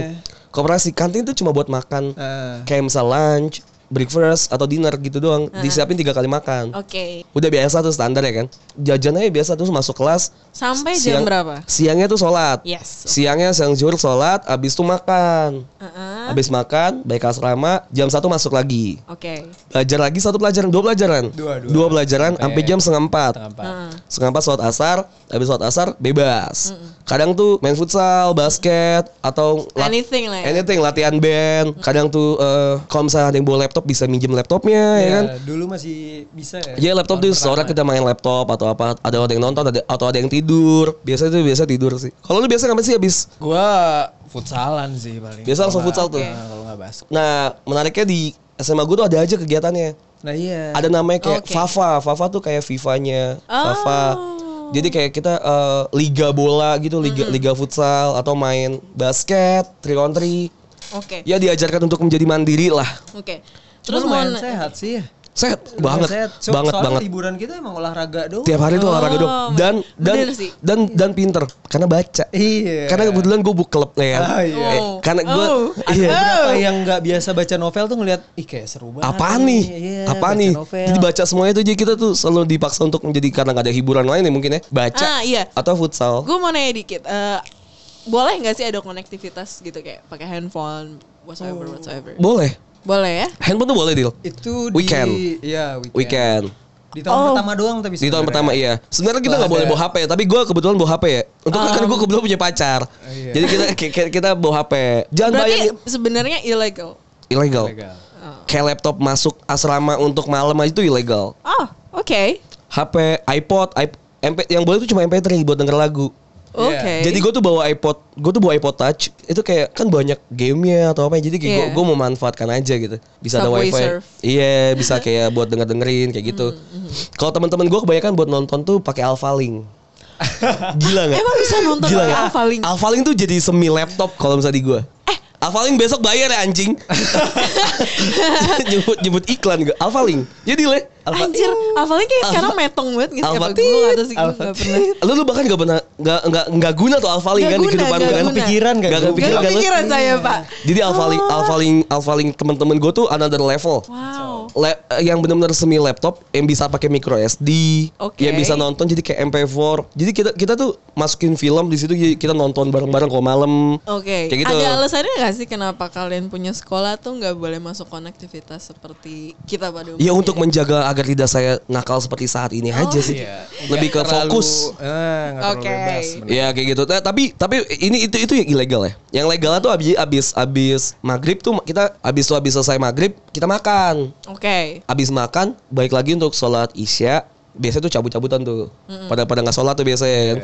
Koperasi kantin tuh cuma buat makan. Ah. Kayak misal lunch, breakfast atau dinner gitu doang. Disiapin tiga kali makan. Oke. Udah biasa tuh standar ya kan. Jajan aja biasa tuh masuk kelas. Sampai jam siang- berapa? Siangnya tuh sholat. Yes. Siangnya siang zuhur sholat, abis itu makan. Heeh. Abis makan, baik asrama, jam satu masuk lagi. Oke. Belajar lagi satu pelajaran, dua pelajaran. Dua, dua. pelajaran sampai jam setengah empat. Setengah empat. Heeh. Setengah empat sholat asar, habis sholat asar bebas. Kadang tuh main futsal, basket, atau lat- Anything lah ya. anything, latihan band. Kadang tuh eh, kalau misalnya ada yang bawa laptop bisa minjem laptopnya ya kan. Ya, dulu masih bisa ya. Iya laptop tuh sore kita main laptop atau apa ada ada yang nonton ada atau ada yang tidur biasa tuh biasa tidur sih kalau lu biasa ngapain sih habis Gua futsalan sih paling. Biasa langsung futsal tuh. Nah, kalau nggak basket. nah menariknya di SMA gue tuh ada aja kegiatannya Nah iya. ada namanya kayak Oke. Fafa Fafa tuh kayak FIFA-nya Fafa Oh. jadi kayak kita eh, liga bola gitu liga liga futsal atau main basket three on three Oke. ya diajarkan untuk menjadi mandiri lah Oke. Terus Terus mau lumayan sehat sih. ya. sehat Lumayan banget sehat. So- banget banget Liburan kita emang olahraga doang. tiap hari tuh olahraga dong Oh, dan dan dan dan pinter karena baca Iya. karena kebetulan gue book club nih kan Ah, iya. Eh, karena gue Oh. iya Beberapa yang nggak biasa baca novel tuh ngeliat, ih kayak seru banget. apa nih Iya, apa baca nih novel. jadi baca semuanya itu jadi kita tuh selalu dipaksa untuk menjadi karena nggak ada hiburan lain ya mungkin ya baca Ah iya. atau futsal Gue mau nanya dikit. eh, boleh nggak sih ada konektivitas gitu kayak pakai handphone, whatsoever, whatsoever. boleh Boleh ya? handphone tuh boleh deal Itu Weekend. di Iya, weekend. weekend Di tahun Oh. pertama doang tapi di tahun pertama iya sebenarnya kita nggak boleh bawa HP tapi gue kebetulan bawa HP ya untuk Um. karena gue kebetulan punya pacar iya. jadi kita kita, bawa HP jangan Berarti bayangin sebenarnya illegal. ilegal Legal. kayak laptop masuk asrama untuk malam aja itu ilegal Oh, oke. HP iPod iP- MP yang boleh itu cuma MP3 buat denger lagu Oke. Iya. Jadi gue tuh bawa iPod, gue tuh bawa iPod Touch. Itu kayak kan banyak gamenya atau apa. Jadi kayak Iya. gue mau manfaatkan aja gitu. Bisa ada Subway wifi. surf. Hmm, Iya, bisa kayak buat denger dengerin kayak gitu. Kalau teman-teman gue kebanyakan buat nonton tuh pakai Alphalink. Gila nggak? Emang bisa nonton Gila pakai nggak? Alphalink? Alphalink tuh jadi semi laptop kalau misalnya di gue. Eh, Alphalink besok bayar ya anjing. nyebut nyebut iklan gue. Alphalink. Jadi le. Alpha- Anjir, Alphalink kayak Alpha- sekarang metong banget gitu. Alpha Apa gue sih, Alpha pernah. Lu lu bahkan gak pernah gak nggak nggak guna tuh Alphalink Nggak kan di guna, kehidupan nggak lu kan. Kepikiran gak? Gua? kepikiran. Gak kan kepikiran saya, Pak. Jadi Alphalink Alphalink Alphalink teman-teman gue tuh another level. Wow. Le- yang benar-benar semi laptop yang bisa pakai micro SD, Oke. yang bisa nonton jadi kayak MP4. Jadi kita kita tuh masukin film di situ kita nonton bareng-bareng kalau malam. Oke. Kayak gitu. Ada alasannya nggak sih kenapa kalian punya sekolah tuh nggak boleh masuk konektivitas seperti kita pada umumnya? Ya untuk menjaga agar tidak saya nakal seperti saat ini aja sih. Iya. Lebih ke terlalu- fokus. Eh, Oke. bebas sebenarnya. Iya kayak gitu. Nah, tapi tapi ini itu itu yang ilegal ya. Yang legal tuh abis abis abis maghrib tuh kita abis tuh abis selesai maghrib kita makan. Oke. Abis makan baik lagi untuk sholat isya. Biasanya tuh cabut-cabutan tuh. Pada pada nggak sholat tuh biasanya kan.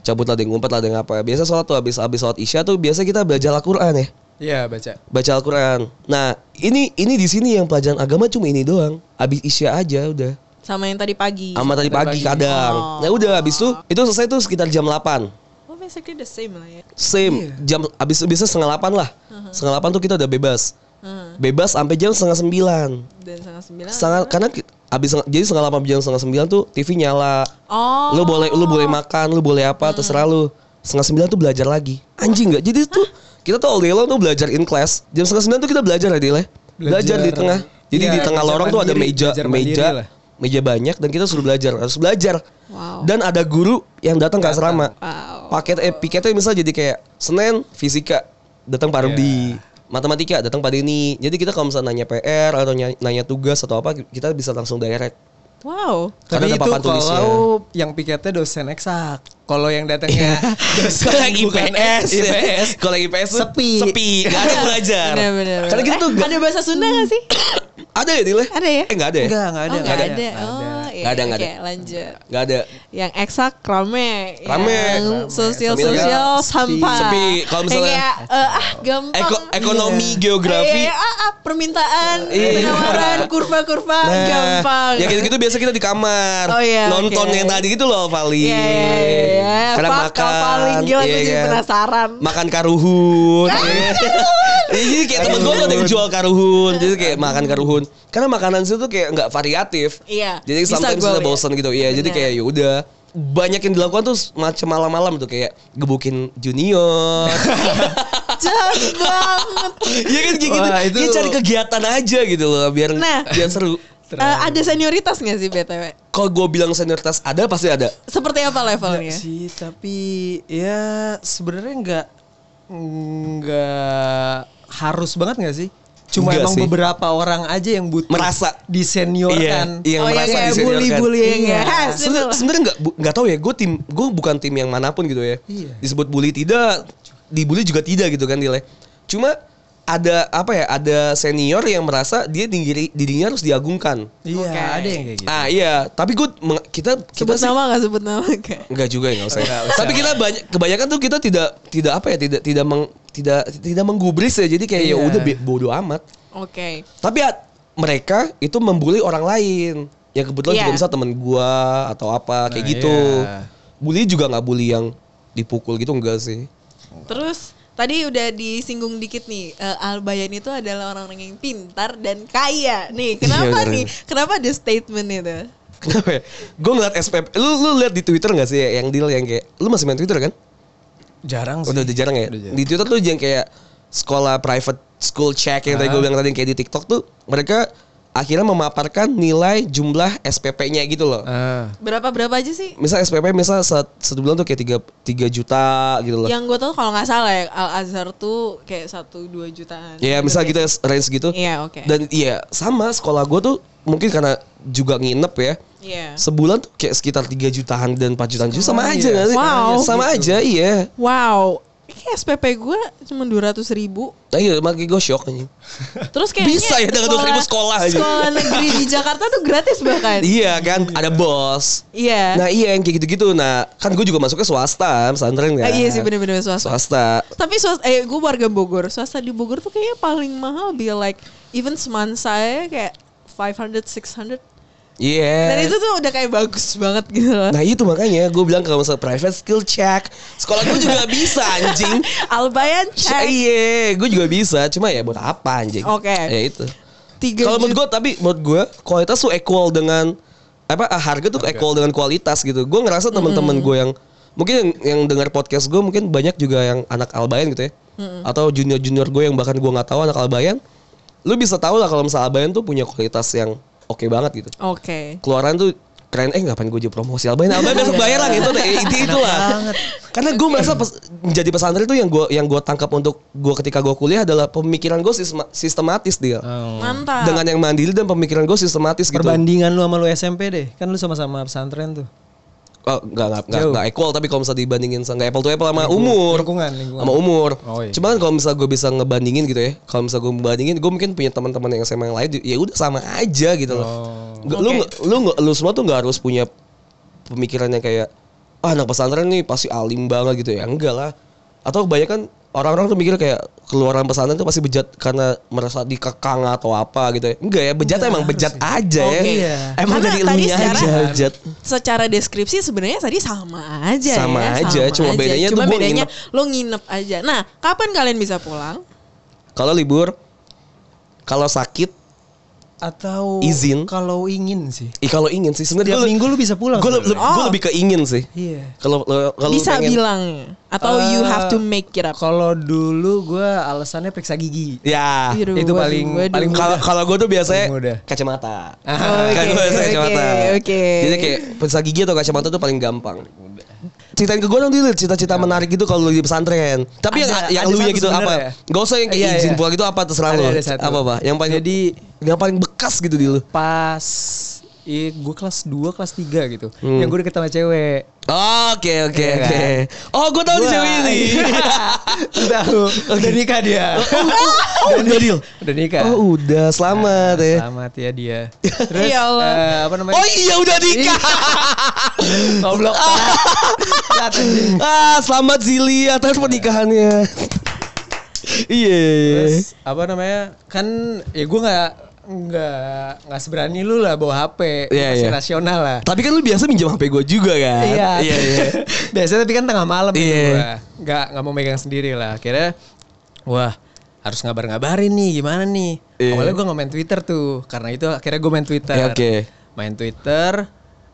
Cabut lah yang ngumpet lah yang apa. Biasa sholat tuh abis abis sholat isya tuh biasa kita belajar Al-Quran ya. Iya, baca. Baca Al-Quran. Nah ini ini di sini yang pelajaran agama cuma ini doang. Abis isya aja udah. Sama yang tadi pagi. Sama tadi pagi pagi. kadang. Oh. Nah udah abis tuh itu selesai tuh sekitar jam 8 Oh, basically the same lah ya. Same jam abis bisa setengah delapan lah. Setengah delapan tuh kita udah bebas. Hmm. Bebas sampai jam setengah sembilan. Dan setengah sembilan. Setengah karena abis jadi setengah delapan jam setengah sembilan tuh TV nyala. Oh. Lu boleh lu boleh makan, lu boleh apa terserah lu. Setengah sembilan tuh belajar lagi. Anjing nggak? Jadi tuh kita tuh all day long tuh belajar in class. Jam setengah sembilan tuh kita belajar ya Dile. Belajar, di tengah. Jadi Iya, di tengah belajar lorong tuh ada mandiri, meja mandiri meja lah. meja banyak dan kita suruh belajar harus belajar. Wow. Dan ada guru yang datang ke asrama. Wow. Paket eh piketnya misalnya jadi kayak Senin fisika datang Pak Rudi, matematika datang Pak Denny. Jadi kita kalau misalnya nanya PR atau ny- nanya tugas atau apa kita bisa langsung direct. Wow. Karena ada Tapi itu papan tulisnya. kalau yang piketnya dosen eksak. Kalau yang datangnya dosen Kalau yang bukan IPS, IPS. kalau yang IPS tuh Sepi. sepi, gak ada belajar. Bener, bener, Karena kita bener. tuh Eh, gak, ada bahasa Sunda gak sih? ada ya Dile? Ada ya? Eh nggak ada ya? Enggak, enggak ada. oh, nggak ada. Nggak Oh, iya. Nggak ada, nggak Oke, ada. lanjut. Nggak ada. Yang eksak rame, Rame. yang sosial sosial sampah. sepi. Kalau misalnya- Yang kayak eh, ah gampang. Eko- ekonomi geografi Iya, ah, ah, permintaan, Iya. penawaran, kurva-kurva Nah, gampang. Ya gitu-gitu biasa kita di kamar Oh, iya, nonton oke. yang tadi gitu loh Vali. Iya, iya, iya. Kadang Fuck, makan. paling gila iya gue jadi kan? penasaran. Makan karuhun. Iya, jadi kayak temen gue tuh ada yang jual karuhun. Jadi kayak makan karuhun. Karena makanan situ tuh kayak nggak variatif. Iya, Jadi kita lihat. bosan gitu. Iya, jadi kayak ya udah banyak yang dilakukan tuh macam malam-malam tuh kayak gebukin junior. Jahat banget. Iya kan kayak gitu. Wah, itu- Dia cari kegiatan aja gitu loh biar Nah. biar seru. Eh, ada senioritas gak sih BTW? Kalau gue bilang senioritas ada pasti ada. Seperti apa levelnya? sih, tapi ya sebenarnya enggak enggak harus banget nggak sih? Cuma Enggak emang sih. beberapa orang aja yang butuh Merasa. diseniorkan. Iya, yang oh, yang merasa kayak diseniorkan. bully-bullying ya. Iya. Sini Sebenernya sebenarnya nggak bu- nggak tahu ya. Gue tim gue bukan tim yang mana pun gitu ya. Iya. Disebut bully tidak, dibully juga tidak gitu kan Dile. Cuma ada apa ya? Ada senior yang merasa dia diri, dirinya harus diagungkan. Iya, Oke. ada yang kayak gitu. Ah iya, tapi gue kita kita Sebut sih- nama gak sebut nama gak? Enggak juga ya nggak usah. Nggak usah. Tapi kita banyak kebanyakan tuh kita tidak tidak apa ya tidak tidak meng, tidak tidak menggubris ya. Jadi kayak ya Iya. udah be- bodo amat. Oke. Tapi ya, mereka itu membuli orang lain. Yang kebetulan Iya. juga bisa temen gua atau apa kayak Nah, gitu. iya. Bully juga nggak bully yang dipukul gitu enggak sih. Terus tadi udah disinggung dikit nih, eh, Albayan itu adalah orang-orang yang pintar dan kaya. Nih, kenapa bener. nih? Kenapa ada statement itu? Kenapa ya? Gue ngeliat SPP, lu lu lihat di Twitter nggak sih yang deal yang kayak, lu masih main Twitter kan? Jarang sih. Udah, udah jarang ya. Udah jarang. Di Twitter tuh yang kayak sekolah private school check yang tadi Ah. gue bilang tadi yang kayak di TikTok tuh mereka akhirnya memaparkan nilai jumlah SPP-nya gitu loh. Ah. Berapa-berapa aja sih? Misal SPP misal satu, satu bulan tuh kayak 3, 3 juta gitu loh. Yang gue tau kalau nggak salah ya, Al Azhar tuh kayak 1-2 jutaan. Ya misal gitu ya, range gitu. Iya, oke. Dan iya sama sekolah gue tuh mungkin karena juga nginep ya. Iya. Sebulan tuh kayak sekitar 3 jutaan dan 4 jutaan juga sama Oh, aja iya. sih? Wow. Sama aja iya. Wow. Kayak SPP gue cuma 200 ribu. Nah iya makanya gue shock anjing. Terus kayaknya Bisa ya dengan 200 ribu sekolah aja. Sekolah negeri di Jakarta tuh gratis bahkan. Iya kan ada bos. Iya. Nah iya yang kayak gitu-gitu. Nah kan gue juga masuknya swasta pesantren kan. Ah, iya sih bener-bener swasta. Swasta. Tapi swasta, eh gue warga Bogor. Swasta di Bogor tuh kayaknya paling mahal be like even semansa ya kayak 500 600. Iya. Dan itu tuh udah kayak bagus banget gitu loh. Nah itu makanya gue bilang kalau misalnya private skill check. Sekolah gue juga bisa anjing. Albayan check. Iya gue juga bisa. Cuma ya buat apa anjing? Oke. Ya itu. Tiga Kalau menurut gue tapi menurut gue Kualitas tuh equal dengan Apa ah, harga tuh equal dengan kualitas gitu. Gue ngerasa teman-teman gue yang Mungkin yang, yang dengar podcast gue Mungkin banyak juga yang anak albayan gitu ya. Atau junior-junior gue yang bahkan gue nggak tahu anak albayan. Lu bisa tahu lah kalau misalnya albayan tuh punya kualitas yang oke banget gitu Oke. keluaran tuh keren eh ngapain gue jadi promosi Albayan Albayan besok bayar lah gitu deh itu itulah karena gue merasa pes, menjadi pesantren itu yang gue yang gue tangkap untuk gue ketika gue kuliah adalah pemikiran gue sistema- sistematis dia Oh. Mantap. dengan yang mandiri dan pemikiran gue sistematis gitu Perbandingan lu sama lu SMP deh. Kan lu sama-sama pesantren tuh. Oh, nggak nggak nggak Jauh. nggak equal tapi kalau misalnya dibandingin sama nggak apple to apple sama umur Lingkungan, lingkungan. sama umur Oh, iya. cuman kalau misalnya gue bisa ngebandingin gitu ya kalau misalnya gue membandingin gue mungkin punya teman-teman yang SMA yang lain ya udah sama aja gitu loh Oh. Lu lu nggak- lu semua tuh nggak harus punya pemikiran yang kayak ah anak pesantren nih pasti alim banget gitu ya enggak lah atau kebanyakan orang-orang tuh mikir kayak keluaran pesantren tuh pasti bejat karena merasa dikekang atau apa gitu ya enggak ya bejat emang bejat aja ya Oke. Iya. emang Karena dari secara- aja bejat Secara deskripsi sebenarnya tadi sama aja Sama ya. aja, cuma bedanya cuma tuh bedanya nginep. lo nginep aja. Nah, kapan kalian bisa pulang? kalau libur kalau sakit Atau Izin. kalau ingin sih. ih kalau ingin sih sebenarnya minggu lu bisa pulang. gue sebenarnya. Oh. lebih ke ingin sih Iya. kalau lo- kalau bisa pengen- bilang atau you Eh, have to make it up. Kalau dulu gua alasannya periksa gigi. ya Waduh, itu paling- waduh. paling Kalau kalau gue tuh biasanya mudah. kacamata. Ah, kan gue oke, kacamata. oke. Jadi kayak periksa gigi atau kacamata tuh paling gampang. Ceritain ke gue dong dulu cita-cita menarik gitu kalau lu di pesantren. Tapi yang Ada- yang ada lu ya gitu apa? sebenarnya. Gak usah yang kayak Iya, izin iya. pulang gitu apa terserah Ada- lu. ada. Apa apa? Yang paling Jadi yang paling bekas gitu di lu. pas Iya, gue kelas 2, kelas 3 gitu. Hmm. Yang gue deket sama cewek. Oke oke Iya oke. kan? Oh gue tahu nih Gua- cewek ini. Tahu. Udah nikah dia. Oh udah deal. Udah nikah. Oh udah selamat ya. Selamat ya dia. Terus Ya Allah. eh, apa namanya? Oh iya udah nikah. Goblok. Lihat anjing. ah selamat Zili atas pernikahannya. Iya. Terus apa namanya? Kan ya gue nggak nggak nggak seberani lu lah bawa HP. Iya, masih iya. rasional lah. Tapi kan lu biasa minjem HP gue juga kan? Iya. Iya iya. Biasanya tapi kan tengah malam gitu Iya. gua. Nggak nggak mau megang sendiri lah. Akhirnya wah harus ngabar-ngabarin nih gimana nih. Iya. Awalnya gue nggak main Twitter tuh. Karena itu akhirnya gue main Twitter. Ya, oke. Main Twitter.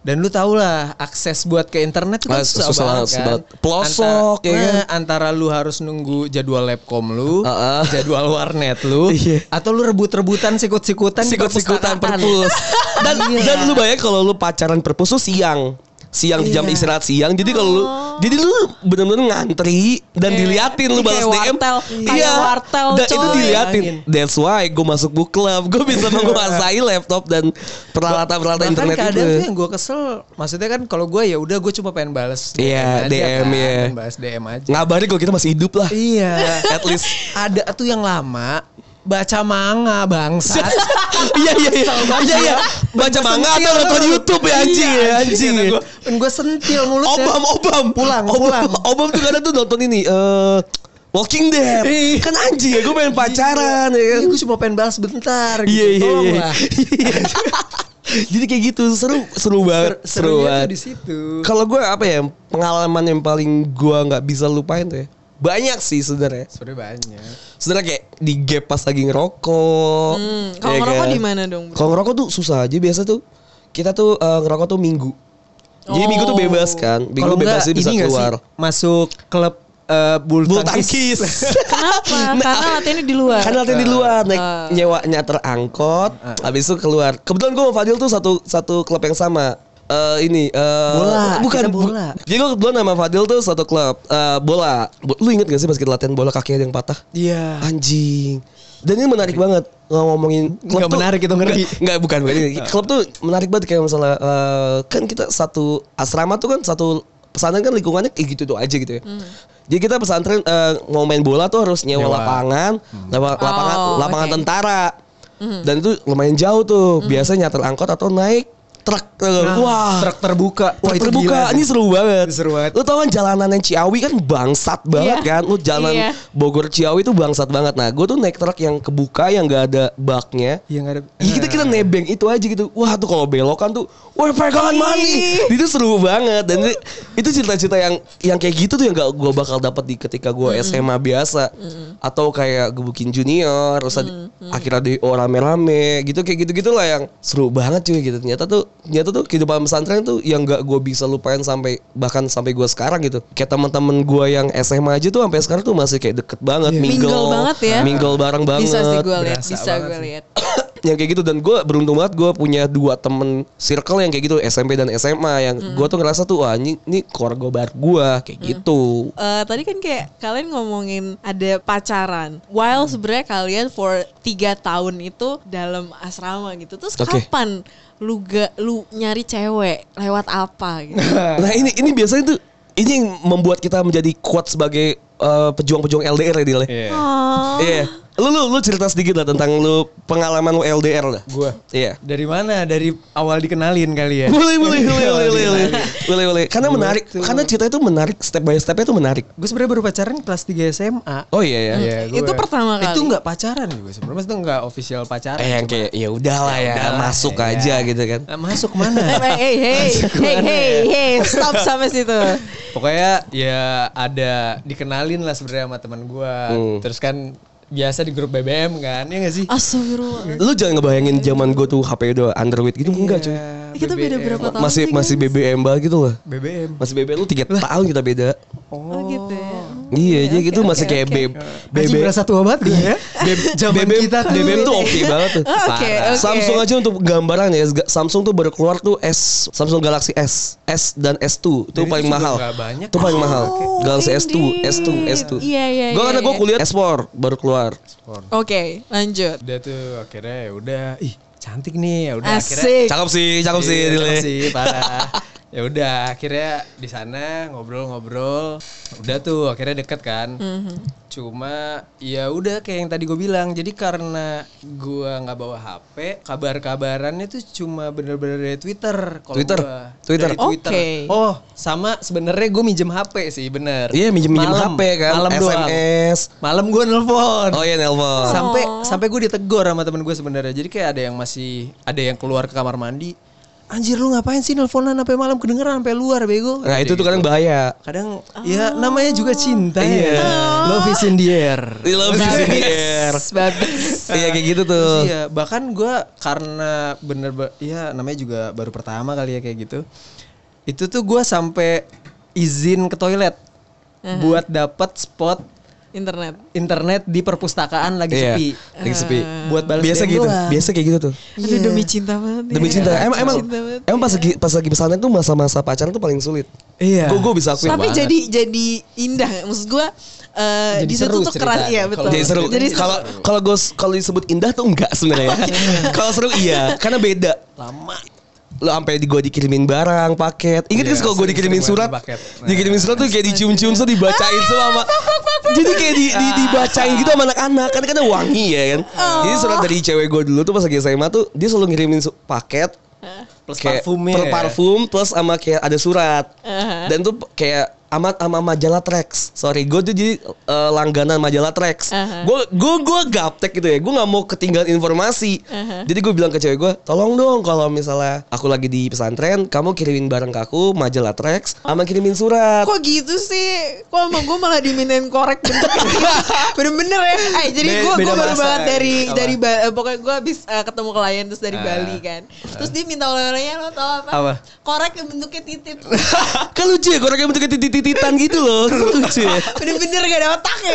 Dan lu tau lah akses buat ke internet itu kan Ah, susah, susah banget kan. Pelosok, Anta- ya kan? antara lu harus nunggu jadwal labcom lu, Heeh. jadwal warnet lu, Iya. atau lu rebut-rebutan sikut-sikutan Sikut-sikutan perpus. Dan Iya. dan lu bayang kalau lu pacaran perpus tuh siang. Siang jam Iya. istirahat siang. Jadi kalau lu jadi lu bener-bener ngantri dan Kayak- diliatin lu balas DM. wartel. Kayak wartel, Dan itu diliatin. That's why gue masuk book club. Gue bisa menguasai laptop dan peralatan-peralatan Bahkan internet kadang itu. tuh yang gue kesel, maksudnya kan kalau gue ya udah gue cuma pengen bales Iya, DM, kan, iya. pengen balas DM aja. Ngabarin kalau kita masih hidup lah. Iya, at least ada tuh yang lama baca manga bangsat. Iya iya iya. Iya iya. Baca manga atau nonton YouTube ya anjing ya anjing. ya. Gue, dan gue sentil mulutnya. Obam, Obam. Pulang, pulang. Obam tuh kadang tuh nonton ini eh Walking Dead. Iya. Kan anjing ya, gue pengen pacaran ya kan. Iya, gue cuma pengen balas bentar gitu. Iya iya iya. Iya. Jadi kayak gitu seru seru banget, seru banget. di situ. Kalau gue apa ya pengalaman yang paling gue nggak bisa lupain tuh ya. Banyak sih sebenarnya. Sebenarnya banyak. Sebenarnya kayak di gap pas lagi ngerokok. Hmm, kalau ya ngerokok kan? di mana dong? Kalau ngerokok tuh susah aja biasa tuh. Kita tuh eh, ngerokok tuh minggu. Jadi Oh. minggu tuh bebas kan. Minggu Kalau bebas enggak sih bisa ini keluar. sih masuk klub eh, bulu, Bulu tangkis. Kenapa? Karena latihannya di luar. Kan latihan di luar naik Ah. nyewa nyater angkot, habis itu keluar. Kebetulan gue sama Fadil tuh satu satu klub yang sama. Eh ini eh Bola, bukan kita bola. Jadi gue kebetulan sama Fadil tuh satu klub eh bola. Bo- Lu inget gak sih pas kita latihan bola kaki ada yang patah? Iya. Anjing. Dan ini menarik banget ngomongin klub Nggak tuh- menarik itu, ngeri. Nggak, bukan bukan ini. Klub tuh menarik banget kayak misalnya eh, kan kita satu asrama tuh kan satu pesantren kan lingkungannya kayak gitu tuh aja gitu ya. Jadi kita pesantren eh, mau main bola tuh harus nyewa, Nyewa. lapangan, lapa- lapangan Oh, lapangan oke. tentara. Dan itu lumayan jauh tuh. Biasanya nyater angkot atau naik truk. Nah, Wah. truk terbuka. Wah, itu terbuka, gila ini seru banget. Seru banget. Lu tau kan jalanan yang Ciawi kan bangsat banget Iya. kan. Lu jalan Iya. Bogor Ciawi tuh bangsat banget. Nah, gue tuh naik truk yang kebuka yang gak ada baknya. Iya nggak ada. Iya kita kita nebeng itu aja gitu. Wah tuh kalau belokan tuh, wah pegangan mani. Itu seru banget dan itu- itu cerita-cerita yang yang kayak gitu tuh yang gak gue bakal dapat di ketika gue SMA biasa atau kayak gebukin junior, terus ada- akhirnya di oh rame-rame gitu kayak gitu gitulah yang seru banget cuy gitu. Ternyata tuh ternyata tuh kehidupan pesantren tuh yang gak gue bisa lupain sampai bahkan sampai gue sekarang gitu. Kayak teman-teman gue yang SMA aja tuh sampai sekarang tuh masih kayak deket banget, mingle, Mingle banget ya. mingle bareng banget Bisa sih gue lihat, bisa gue lihat. Yang kayak gitu dan gue beruntung banget gue punya dua temen circle yang kayak gitu SMP dan SMA yang gue tuh ngerasa tuh wah ini ini keluarga baru gue kayak gitu Eh, tadi kan kayak kalian ngomongin ada pacaran. While sebenarnya kalian for tiga tahun itu dalam asrama gitu. Terus Oke. kapan lu ga, lu nyari cewek lewat apa gitu? nah ini ini biasanya tuh ini yang membuat kita menjadi kuat sebagai eh, pejuang-pejuang LDR ya Dil ya? Iya. Oh. Iya. Lu, lu lu cerita sedikit lah tentang lu pengalaman lu LDR lah. Gua. Iya. Dari mana? Dari awal dikenalin kali ya. Boleh boleh boleh boleh boleh boleh boleh boleh karena Gua menarik tuh. karena cerita itu menarik step by stepnya tuh menarik. Gue sebenarnya baru pacaran kelas 3 SMA. Oh iya ya. Iya, gua- Itu pertama kali? Itu nggak pacaran gue sebenarnya. Maksudnya nggak official pacaran. Eh yang kayak ya udahlah ya, udahlah, masuk ya. aja gitu kan. Nah, masuk mana? hey, hey, hey, hey, hey, hey, stop sampai situ. Pokoknya ya ada dikenalin lah sebenarnya sama teman gua. Hmm. Terus kan biasa di grup BBM kan, ya gak sih? Astagfirullah. Lu jangan ngebayangin zaman gue tuh HP udah Android gitu enggak cuy. Ya, Kita beda BBM. berapa tahun Masih sih, masih guys? BBM banget gitu lah. BBM. Masih BBM lu 3 tahun kita beda. Oh gitu ya. Iya, jadi oke, gitu oke, masih kayak oke. BB Anjing berasa tua banget gue ya. Zaman BBM kita tuh. BBM tuh oke banget tuh. Oh, Oke, Parah. oke. Samsung aja untuk gambaran ya, Samsung tuh baru keluar tuh S, Samsung Galaxy S, S dan S2 itu itu paling mahal. Itu paling mahal. Oh, Galaxy S2, indeed. S2, S2. Iya, iya, Gua iya, karena gua iya. kuliah S4 baru keluar. Oke, lanjut. Udah tuh akhirnya ya udah ih cantik nih ya udah akhirnya. Cakep sih, cakep sih Iya, Dile. cakep sih parah ya udah akhirnya di sana ngobrol-ngobrol udah tuh akhirnya deket kan Mhm. Cuma ya udah kayak yang tadi gue bilang jadi karena gua nggak bawa HP kabar-kabarannya tuh cuma bener-bener dari Twitter kalau Twitter? gua. Twitter? Dari Twitter Oke. oh sama sebenarnya gue minjem HP sih bener Iya minjem-minjem Malam, HP kan, malam doang SMS. malam gue nelfon Oh iya nelpon. sampai sampai gue ditegur sama temen gue sebenarnya jadi kayak ada yang masih ada yang keluar ke kamar mandi anjir lu ngapain sih nelfonan sampai malam kedengeran sampai luar bego Nah itu tuh kadang bahaya. kadang ya namanya juga cinta Iya. ya love is in the air I love you in the air. Iya kayak gitu tuh. iya bahkan gue karena bener ya namanya juga baru pertama kali ya kayak gitu itu tuh gue sampai izin ke toilet buat dapat spot Internet. internet di perpustakaan lagi Iya. sepi Lagi sepi. buat balas Biasa gitu, doang. biasa kayak gitu tuh. Aduh demi cinta banget. Demi ya. cinta. Emang emang Cinta banget. emang pas lagi pas lagi pesantren tuh masa-masa pacaran tuh paling sulit. Iya. Gue gue bisa akuin. Tapi banget. jadi jadi indah. Maksud gua eh Jadi di situ seru tuh keras iya Kalau betul. jadi seru. Jadi Kalau kalau gue kalau disebut indah tuh enggak sebenarnya. kalau seru iya, karena beda. lama Lo sampai di gue dikirimin barang, paket. Ingat Iya, kan kalau gue dikirimin surat, paket. dikirimin surat tuh kayak dicium-cium tuh dibacain semua sama. Jadi kayak di, di- dibacain gitu sama anak-anak kan kadang wangi ya kan. Jadi surat dari cewek gue dulu tuh pas lagi SMA tuh dia selalu ngirimin paket plus kayak parfumnya per ya. parfum plus sama kayak ada surat dan tuh kayak amat sama majalah Trax sorry gue tuh jadi eh, langganan majalah Trax gue gue gue gaptek gitu ya gue nggak mau ketinggalan informasi Aha. jadi gue bilang ke cewek gue tolong dong kalau misalnya aku lagi di pesantren kamu kirimin barang ke aku majalah Trax sama kirimin surat Kok gitu sih? Kok sama gue malah dimintain korek Bener-bener ya Eh jadi gue beda baru banget ya. dari Apa? dari Ba- eh, Pokoknya gue habis eh, ketemu klien terus dari Ah. Bali kan Terus dia minta oleh-olehnya lo tau apa? Apa? Korek yang bentuknya titit kan lucu ya korek yang bentuknya titit-tititan gitu loh. Ya. Bener-bener gak ada otaknya.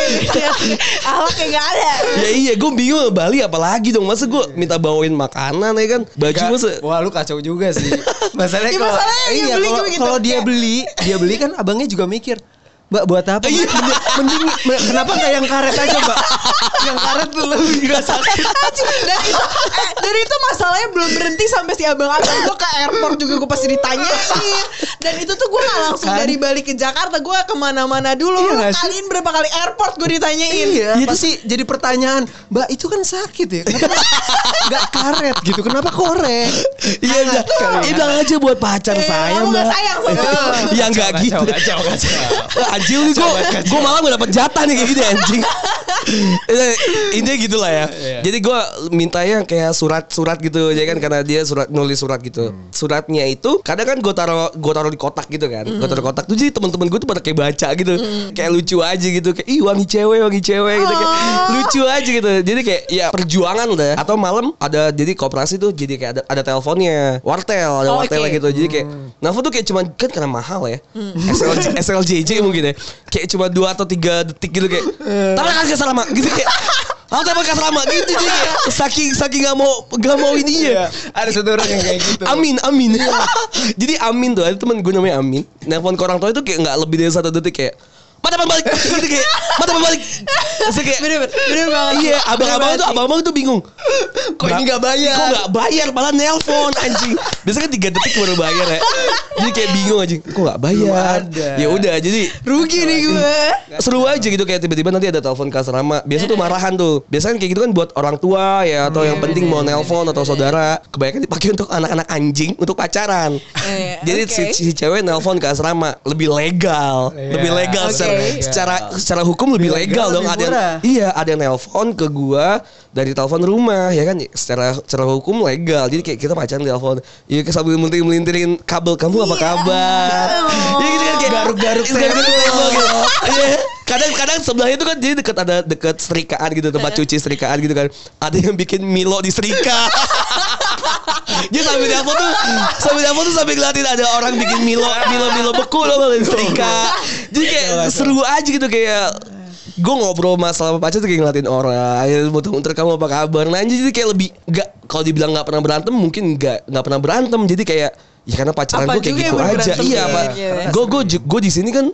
Ahlaknya gak ada. Ya iya gue bingung Bali apalagi dong. Masa gue minta bawain makanan ya kan? Baju masa Wah lu kacau juga sih. Masalahnya Ya, kalau iya kalau gitu. kalau dia Kayak- beli, dia beli kan abangnya juga mikir. Mbak buat apa? Iya. Mending, mending me- kenapa nggak yang karet aja, Mbak? yang karet tuh lebih nggak sakit. Itu eh, dari itu masalahnya belum berhenti sampai si abang-abang gue ke airport juga gue pasti ditanyain dan itu tuh gue gak langsung Kan? dari balik ke Jakarta gue ke mana-mana dulu Iya sih? kalian berapa kali airport gue ditanyain Iya, pasti jadi pertanyaan, Mbak itu kan sakit ya, kenapa nggak karet gitu, kenapa korek? Iya udah, eh bilang aja buat pacar Eh, saya mbak. sayang sama aku. Ya nggak gitu. kacau, kacau. Anjing nih gue, gue malah gak dapet jatah nih kayak gini anjing. Eh, Intinya gitu lah ya. Iya. Jadi gue minta yang kayak surat-surat gitu, ya kan karena dia surat nulis surat gitu. Suratnya itu kadang kan gue taruh gue taruh di kotak gitu kan. Gue taruh di kotak tuh jadi teman-teman gue tuh pada kayak baca gitu, kayak lucu aja gitu, kayak ih wangi cewek, wangi cewek gitu kayak lucu aja gitu. Jadi kayak ya perjuangan udah. Atau malam ada jadi koperasi tuh jadi kayak ada ada teleponnya, wartel, ada Oh, wartel oke. gitu. Jadi kayak Nelfon tuh kayak cuman kan karena mahal ya. SLJ, SLJJ mungkin ya. Kayak cuma dua atau tiga detik gitu kayak. Kan gak selama gitu kayak. Aku telepon gak selama gitu jadi kayak saking saking gak mau gak mau ini ya. Ada satu orang yang kayak gitu. Amin, amin. jadi Amin tuh ada teman gue namanya Amin. Nelfon ke orang tua itu kayak nggak lebih dari satu detik kayak. Mata balik gitu kayak mata balik. Kayak bener bener banget Iya, abang-abang tuh abang-abang tuh bingung. Kok ini nggak bayar? Kok nggak bayar malah nelpon anjing. Biasanya kan 3 detik baru bayar ya. Jadi kayak bingung anjing. Kok nggak bayar? Ya udah jadi rugi nih gue seru aja gitu kayak tiba-tiba nanti ada telepon ke asrama. Biasa tuh marahan tuh. Biasanya kan kayak gitu kan buat orang tua ya atau yang penting mau nelpon atau saudara. Kebanyakan dipakai untuk anak-anak anjing untuk pacaran. Jadi si, si cewek nelpon ke asrama lebih legal, Iya. lebih legal secara, secara secara hukum lebih Lebih legal legal, dong. lebih Ada yang, iya, ada yang nelpon ke gua dari telepon rumah ya kan secara secara hukum legal. Jadi kayak kita pacaran telepon. Iya sambil melintir melintirin kabel kamu apa kabar? Iya gitu kan kayak Garuk-garuk garuk tembok. tembok gitu. Kadang-kadang sebelahnya itu kan jadi deket ada deket serikaan gitu tempat cuci serikaan gitu kan. Ada yang bikin Milo di serika. Dia sambil telepon tuh sambil telepon tuh sambil ngeliatin ada orang bikin Milo Milo Milo beku loh di serika. Jadi kayak seru aja gitu kayak gue ngobrol masalah sama pacar tuh kayak ngeliatin orang ya muter-muter kamu apa kabar nah jadi kayak lebih nggak kalau dibilang nggak pernah berantem mungkin nggak nggak pernah berantem jadi kayak ya karena pacaran Apa gue kayak gitu aja iya pak gitu. gue gue gue di sini kan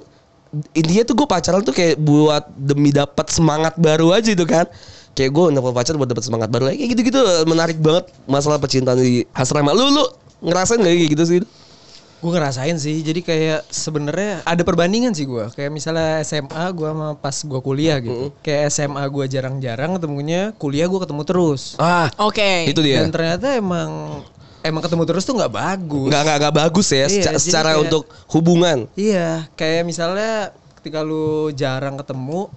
intinya tuh gue pacaran tuh kayak buat demi dapat semangat baru aja itu kan kayak gue nelfon pacar buat dapet semangat baru kayak gitu-gitu menarik banget masalah percintaan di asrama lu lu ngerasain gak kayak gitu sih Gue ngerasain sih, jadi kayak sebenarnya ada perbandingan sih gue. Kayak misalnya SMA gue sama pas gue kuliah gitu. Kayak SMA gue jarang-jarang ketemunya, kuliah gue ketemu terus. ah Oke. itu dia Dan ternyata emang emang ketemu terus tuh nggak bagus. nggak nggak nggak bagus ya Iya, secara kayak- untuk hubungan Iya, kayak misalnya ketika lu jarang ketemu,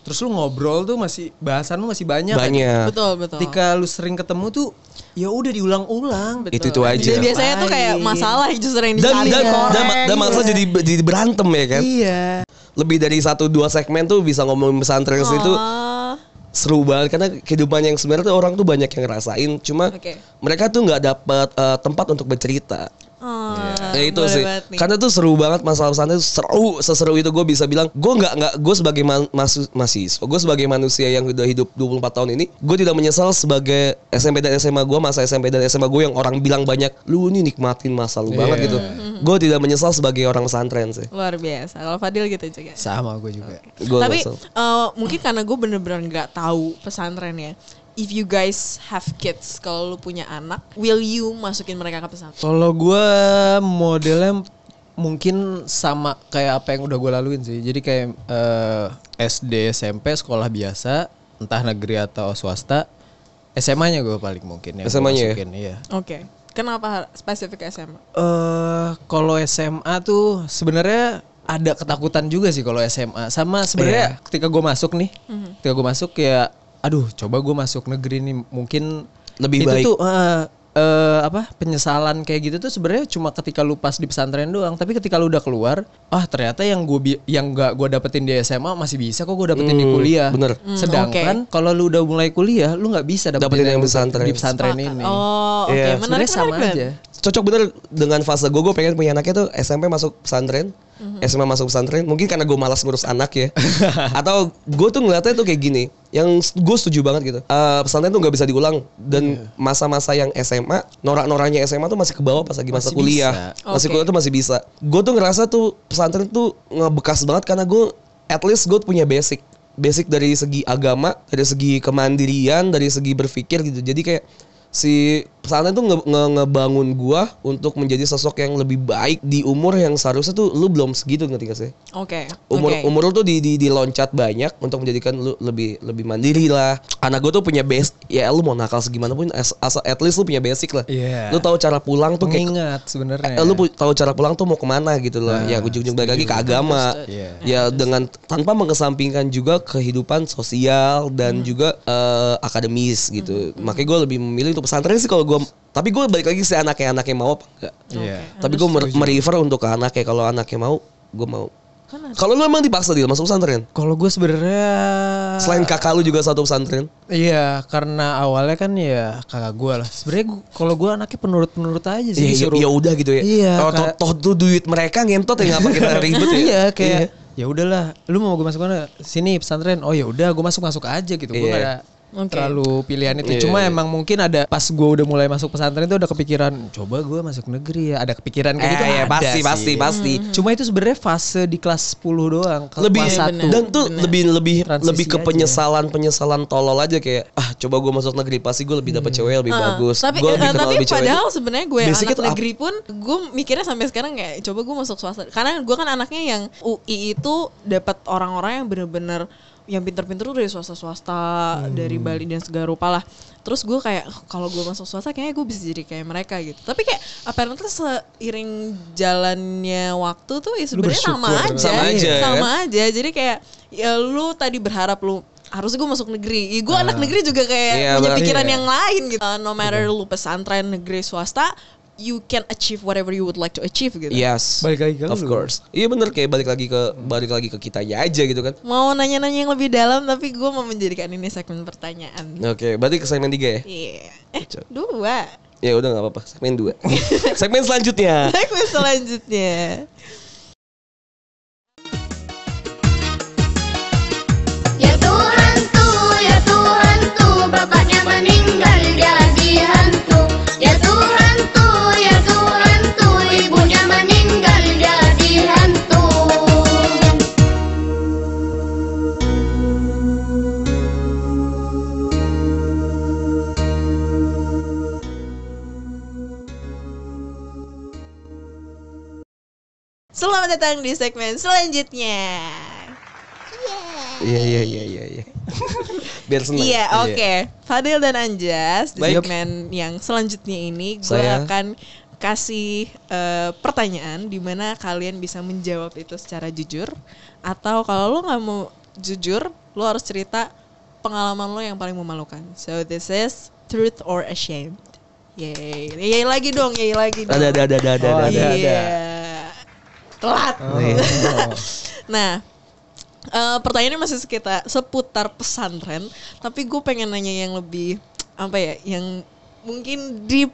terus lu ngobrol tuh masih bahasan lu masih banyak. kan? banyak Betul betul. Ketika lu sering ketemu tuh, ya udah diulang-ulang. Betul. Itu-itu aja. Jadi biasanya tuh kayak masalah justru yang dan dicari dan, dan, dan gitu. masalah jadi jadi berantem ya kan Iya. lebih dari satu dua segmen tuh bisa ngomongin pesantren itu Ah, seru banget karena kehidupan yang sebenarnya tuh orang tuh banyak yang ngerasain cuma Oke. mereka tuh nggak dapat eh, tempat untuk bercerita ah, ya itu sih karena tuh seru banget masalah pesantren tuh seru seseru itu gue bisa bilang gue nggak nggak gue sebagai man, masu, mahasiswa gue sebagai manusia yang udah hidup 24 tahun ini gue tidak menyesal sebagai SMP dan SMA gue masa SMP dan SMA gue yang orang bilang banyak lu ini nikmatin masa lu banget Iya. gitu gue tidak menyesal sebagai orang pesantren sih luar biasa. Kalau Fadil gitu juga. Sama gue juga. Gua Tapi eh, mungkin karena gue bener-bener nggak tahu pesantren ya. If you guys have kids, kalau lu punya anak, will you masukin mereka ke pesantren? Kalau gue modelnya mungkin sama kayak apa yang udah gue laluin sih. Jadi kayak eh, SD, SMP, sekolah biasa, entah negeri atau swasta. SMA-nya gue paling mungkin yang gua SMA-nya ya? masukin, Iya. Oke. Kenapa har- spesifik SMA? eh kalau SMA tuh sebenarnya ada ketakutan juga sih kalau SMA. Sama sebenarnya ketika gue masuk nih, ketika gue masuk ya, aduh coba gue masuk negeri nih mungkin Lebih itu baik. tuh eh, eh, apa penyesalan kayak gitu tuh sebenarnya cuma ketika lu pas di pesantren doang. Tapi ketika lu udah keluar, ah ternyata yang gue yang gak gue dapetin di SMA masih bisa kok gue dapetin di Hmm, kuliah. bener. Sedangkan kalau lu udah mulai kuliah, lu nggak bisa dapetin, Dapetin yang pesantren. di pesantren Sepakat. ini. Oh, oke. Iya. Menarik, Sebenarnya sama menarik, aja. cocok bener dengan fase gue gue pengen punya anaknya tuh SMP masuk pesantren SMA masuk pesantren mungkin karena gue malas ngurus anak ya. Atau gue tuh ngeliatnya tuh kayak gini yang gue setuju banget gitu. Eh, pesantren tuh nggak bisa diulang. Dan masa-masa yang SMA norak-noranya SMA tuh masih ke bawah pas lagi masa Masih kuliah. Bisa. masih Oke. kuliah tuh masih bisa. Gue tuh ngerasa tuh pesantren tuh ngebekas banget karena gue at least gue punya basic. Basic dari segi agama dari segi kemandirian dari segi berpikir gitu. Jadi kayak si pesantren tuh nge- nge- ngebangun gua untuk menjadi sosok yang lebih baik di umur yang seharusnya tuh lu belum segitu ngerti gak sih? Oke. Umur oke. umur lu tuh di, di diloncat banyak untuk menjadikan lu lebih lebih mandiri lah. Anak gua tuh punya base ya lu mau nakal segimana pun as, as- at least lu punya basic lah. Iya. Lu tahu cara pulang tuh kayak Pengingat sebenarnya. Eh, lu tahu cara pulang tuh mau ke mana gitu loh. ya ujung-ujung balik lagi ke agama. Iya. Ya dengan tanpa mengesampingkan juga kehidupan sosial dan juga eh, akademis gitu. Makanya gue lebih memilih untuk pesantren sih kalau gue. Tapi gue balik lagi sih anaknya anaknya mau apa enggak. Iya. Tapi gue merefer untuk ke anaknya kalau anaknya mau, gue mau. Kalau lu emang dipaksa dia masuk pesantren? Kalau gue sebenarnya Selain kakak lu juga satu pesantren. Iya, karena awalnya kan ya kakak gue lah. Sebenarnya kalau gue anaknya penurut-penurut aja sih Iya, ya, udah gitu ya. Iya, Toh, toh, kayak- toh tuh duit mereka ngentot ya ngapa kita ribet ya? Iya, kayak ya udahlah, lu mau gue masuk mana? Sini pesantren. Oh ya udah, gue masuk masuk aja gitu. Gue Iya. gak ada Oke. terlalu pilihan itu. Iya, Cuma iya. emang mungkin ada pas gue udah mulai masuk pesantren itu ada kepikiran, coba gue masuk negeri ya. Ada kepikiran kayak Eh, gitu. iya, ada pasti, sih. pasti, pasti. Cuma itu sebenarnya fase di kelas 10 doang. Kalau lebih kelas Iya, satu. bener. dan tuh lebih lebih Transisi lebih ke aja. penyesalan penyesalan tolol aja kayak ah coba gue masuk negeri pasti gue lebih dapat cewek lebih Ah, bagus Tapi gue eh, lebih kenal tapi lebih cewek padahal sebenarnya gue anak negeri pun gue mikirnya sampai sekarang kayak coba gue masuk swasta. Karena gue kan anaknya yang UI itu dapat orang-orang yang bener-bener yang pinter-pinter tuh dari swasta-swasta Hmm. dari Bali dan segala rupa lah. Terus gue kayak "Oh, kalau gue masuk swasta kayaknya gue bisa jadi kayak mereka gitu. Tapi kayak apparently seiring jalannya waktu tuh ya sebenarnya sama aja. Sama aja, Sama aja. Jadi kayak ya lu tadi berharap lu harusnya gue masuk negeri. Ya, gue anak negeri juga kayak Iya, punya pikiran Iya. yang lain gitu. Uh, no matter lu pesantren negeri swasta, you can achieve whatever you would like to achieve gitu. yes Balik lagi ke of lu. course iya bener kayak balik lagi ke balik lagi ke kitanya aja gitu kan Mau nanya-nanya yang lebih dalam tapi gue mau menjadikan ini segmen pertanyaan. oke berarti ke segmen tiga ya Iya. Eh, Cocok. dua. ya udah nggak apa-apa segmen dua segmen selanjutnya Segmen selanjutnya. Selamat datang di segmen selanjutnya. Iya iya iya iya iya. Biar senang. Iya, oke. Fadil dan Anjas di Baik. segmen yang selanjutnya ini gue Saya- akan kasih eh, pertanyaan di mana kalian bisa menjawab itu secara jujur atau kalau lo nggak mau jujur, lo harus cerita pengalaman lo yang paling memalukan. So this is truth or ashamed. Yeay, yeay lagi dong, yeay lagi dong. Ada ada ada ada ada. Oh, ada. ada. Iya. Telat. Oh. Nah, eh, pertanyaannya masih sekitar seputar pesantren, tapi gue pengen nanya yang lebih apa ya, yang mungkin deep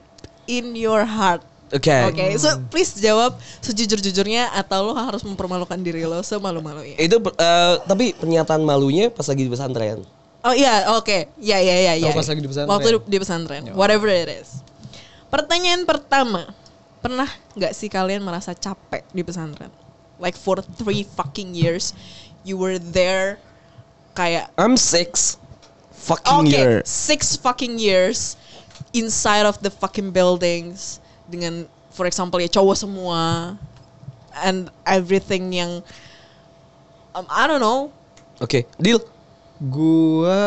in your heart. Oke. Oke, so please jawab sejujur-jujurnya atau lo harus mempermalukan diri lo semalu-malunya. Itu eh, tapi pernyataan malunya pas lagi di pesantren. Oh iya, oke. Ya ya ya ya. Oh, pas lagi di pesantren. Waktu di, di pesantren. Whatever it is. Pertanyaan pertama. Pernah nggak sih kalian merasa capek di pesantren? Like for three fucking years you were there kayak I'm six fucking Oke, year. six fucking years inside of the fucking buildings dengan for example ya cowok semua and everything yang um, I don't know Oke, deal. Gua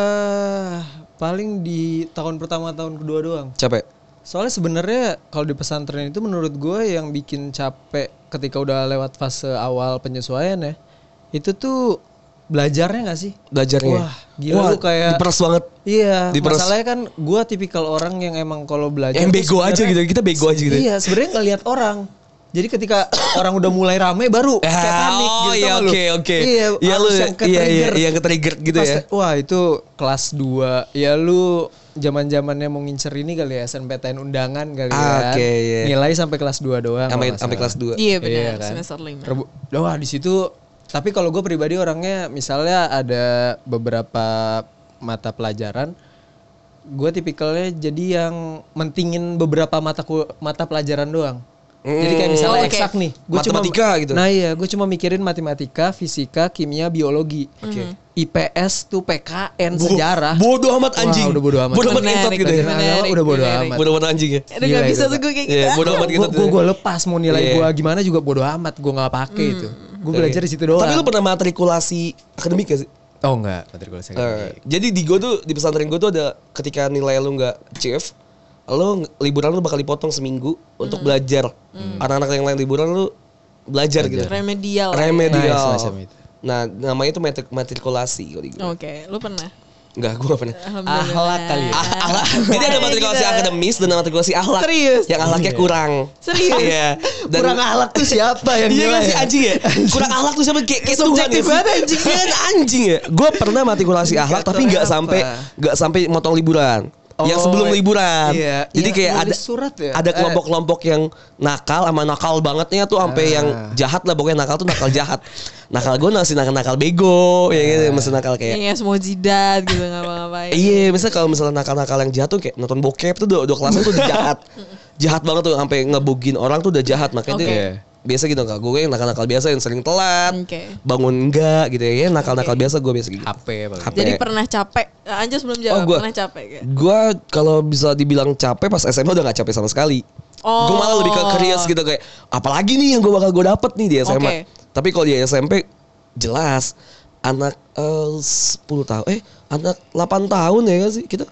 paling di tahun pertama tahun kedua doang. Capek. Soalnya sebenarnya kalau di pesantren itu menurut gue yang bikin capek ketika udah lewat fase awal penyesuaian ya, itu tuh belajarnya gak sih? Belajarnya. Wah, gila Wah, lu kayak diperas banget. Iya, Diperas. masalahnya kan gue tipikal orang yang emang kalau belajar Yang bego aja gitu. Kita bego aja gitu. Iya, sebenarnya nggak lihat orang. Jadi ketika orang udah mulai rame baru kayak panik oh gitu. iya gak lu? oke oke. Iya, Iya lu yang iya iya ke-trigger. yang ke-trigger gitu Pas- ya. Wah itu kelas 2 Ya lu zaman zamannya mau ngincer ini kali ya SNPTN undangan kali Ah, ya oke, iya. Nilai sampai kelas 2 doang Sampai sampai kelas 2. iya benar Iya kan? semester lima Rebu- Wah di situ tapi kalau gue pribadi orangnya misalnya ada beberapa mata pelajaran gue tipikalnya jadi yang mentingin beberapa mata mata pelajaran doang. Jadi kayak misalnya Oh, oke. eksak nih, gua cuma Matematika gitu. Nah iya, gue cuma mikirin matematika, fisika, kimia, biologi. Oke. IPS tuh PKN sejarah. Bodoh amat Wah, anjing. udah bodo amat. Bodoh amat intot gitu ya. Menarik, udah bodo menarik. amat. Bodoh amat anjing ya. Aduh gak Gila bisa itu. tuh gue kayak Iya, gitu bodoh amat gitu. Gue gue lepas mau nilai Iya. gue gimana juga bodo amat, gue nggak pakai itu. Gue belajar di situ doang. Tapi lu pernah matrikulasi akademik gak sih? Oh enggak, matrikulasi akademik. jadi di gue tuh di pesantren gue tuh ada ketika nilai lu nggak chief, lu ng- liburan lu bakal dipotong seminggu untuk belajar. Anak-anak yang lain liburan lu belajar, gitu. remedial lah ya. Remedial. Nah, semacam itu. Nah, namanya itu matrik matrikulasi kalau di gue. oke lu pernah Enggak, gue gak pernah. Ahlak kali ya? Ah, ahlak. Jadi ada matrikulasi Gitu. akademis dan matrikulasi ahlak. Serius? Yang ahlaknya kurang. Serius? Iya. Dan- Kurang ahlak tuh siapa yang Iya kan nilai sih ya? anjing ya. Kurang ahlak tuh siapa kayak kayak Tuhan ya. Subjektif banget anjing. Iya kan anjing ya. Gue pernah matrikulasi ahlak tapi apa? sampai nggak sampai motong liburan. Yang Oh, sebelum liburan. iya. Jadi Iya, kayak ada surat ya? ada Eh. kelompok-kelompok yang nakal sama nakal bangetnya tuh sampai Ah. yang jahat lah pokoknya nakal tuh nakal jahat. nakal gue masih nakal-nakal bego ya gitu, masih nakal kayak Iya semua jidat gitu ngapa-ngapain. Iya, misalnya kalau misalnya nakal-nakal yang jahat tuh kayak nonton bokep tuh udah, udah kelasnya tuh udah jahat. jahat banget tuh sampai ngebugin orang tuh udah jahat makanya Oke. Biasa gitu enggak gue yang nakal-nakal biasa yang sering telat, Oke. bangun enggak gitu ya, nakal-nakal biasa gue biasa gitu. HP. HP. Jadi pernah capek? Nah, Anjas belum jawab. Oh, gua- Pernah capek gak? Gue kalau bisa dibilang capek pas SMA udah gak capek sama sekali. Oh. Gue malah lebih ke curious gitu kayak apalagi nih yang gue bakal gue dapet nih di SMA. Oke. Tapi kalau di SMP jelas anak eh, 10 tahun eh anak 8 tahun ya kan sih kita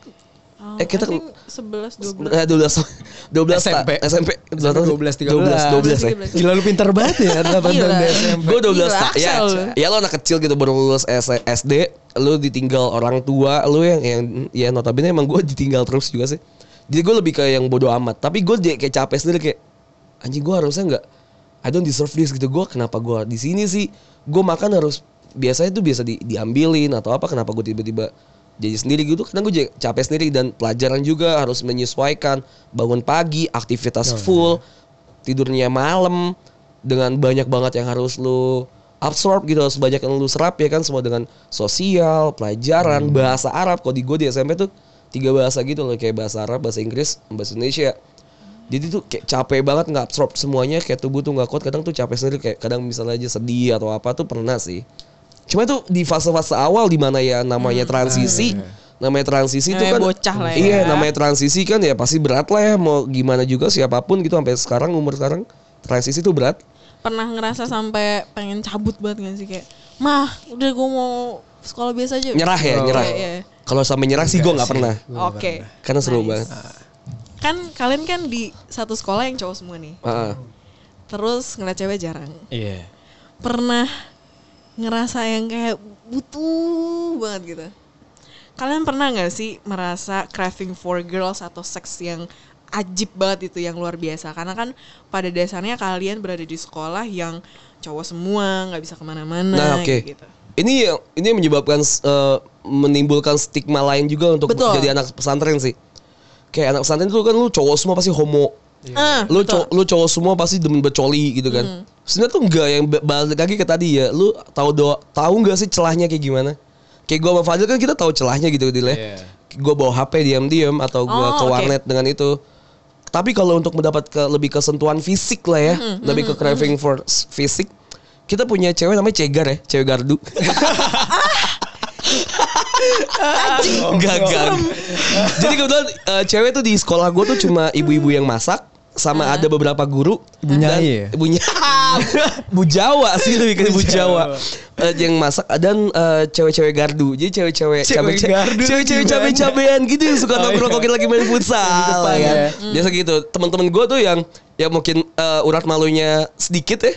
Oh, eh kita think 11 12. Eh, 12 12 SMP. ta- SMP SMP 12 13. 12 12 ya. 13. Gila lu pinter banget ya 8 tahun di SMP. Gue 12 Gila, ta- ya. lu. Ya lo anak kecil gitu baru lulus SD, lu ditinggal orang tua, lu yang yang ya notabene emang gue ditinggal terus juga sih. Jadi gue lebih kayak yang bodoh amat. Tapi gue kayak capek sendiri kayak anjing gue harusnya nggak I don't deserve this gitu. Gue kenapa gue di sini sih? Gue makan harus biasanya tuh biasa di, diambilin atau apa kenapa gue tiba-tiba jadi sendiri gitu. Karena gue capek sendiri dan pelajaran juga harus menyesuaikan. Bangun pagi aktivitas full tidurnya malam dengan banyak banget yang harus lu absorb gitu harus banyak yang lu serap ya kan? Semua dengan sosial pelajaran bahasa Arab. Kalau di gue di SMP tuh tiga bahasa gitu loh kayak bahasa Arab bahasa Inggris bahasa Indonesia. Jadi tuh kayak capek banget nggak absorb semuanya kayak tubuh tuh nggak kuat. Kadang tuh capek sendiri kayak kadang misalnya aja sedih atau apa tuh pernah sih cuma itu di fase-fase awal di mana ya namanya transisi namanya transisi itu kan bocah lah ya. iya namanya transisi kan ya pasti berat lah ya mau gimana juga siapa pun gitu sampai sekarang umur sekarang transisi itu berat pernah ngerasa sampai pengen cabut banget gak sih kayak mah udah gue mau sekolah biasa aja Nyerah ya, Oh, nyerah. iya, iya. Kalau sampai nyerah sih gue nggak pernah. oke Karena seru Nice. banget. kan kalian kan di satu sekolah yang cowok semua nih Heeh. terus ngeliat cewek jarang Iya. pernah ngerasa yang kayak butuh banget gitu kalian pernah nggak sih merasa craving for girls atau seks yang ajib banget itu yang luar biasa karena kan pada dasarnya kalian berada di sekolah yang cowok semua nggak bisa ke mana-mana Nah, oke. gitu Ini yang ini yang menyebabkan eh, menimbulkan stigma lain juga untuk Betul. jadi anak pesantren sih. Kayak anak pesantren itu kan lu cowok semua pasti homo. Ah, lu betul. cowok lu cowok semua pasti demen bercoli gitu kan. Sebenarnya tuh enggak yang ba- balik lagi ke tadi ya. Lu tahu do tahu enggak sih celahnya kayak gimana? Kayak gua sama Fadil kan kita tahu celahnya gitu Dil ya. Iya. Gua bawa HP diam-diam atau gua Oh, ke warnet dengan itu. Tapi kalau untuk mendapat ke lebih kesentuhan fisik lah ya, lebih ke craving for s- fisik, kita punya cewek namanya Cegar ya, cewek gardu. Enggak, enggak. Jadi kebetulan eh, cewek tuh di sekolah gue tuh cuma ibu-ibu yang masak sama ada beberapa guru Ibu dan- Nyai ya? ibu Nyai Bu Jawa sih lebih ke ibu Jawa. Eh, yang masak dan eh, cewek-cewek gardu. Jadi cewek-cewek Cewek cabe gardu. cewek-cewek cabe-cabean gitu yang suka Oh, nongkrong iya. lagi main futsal depan ya kan? ya. biasa gitu. Teman-teman gue tuh yang ya mungkin eh, urat malunya sedikit ya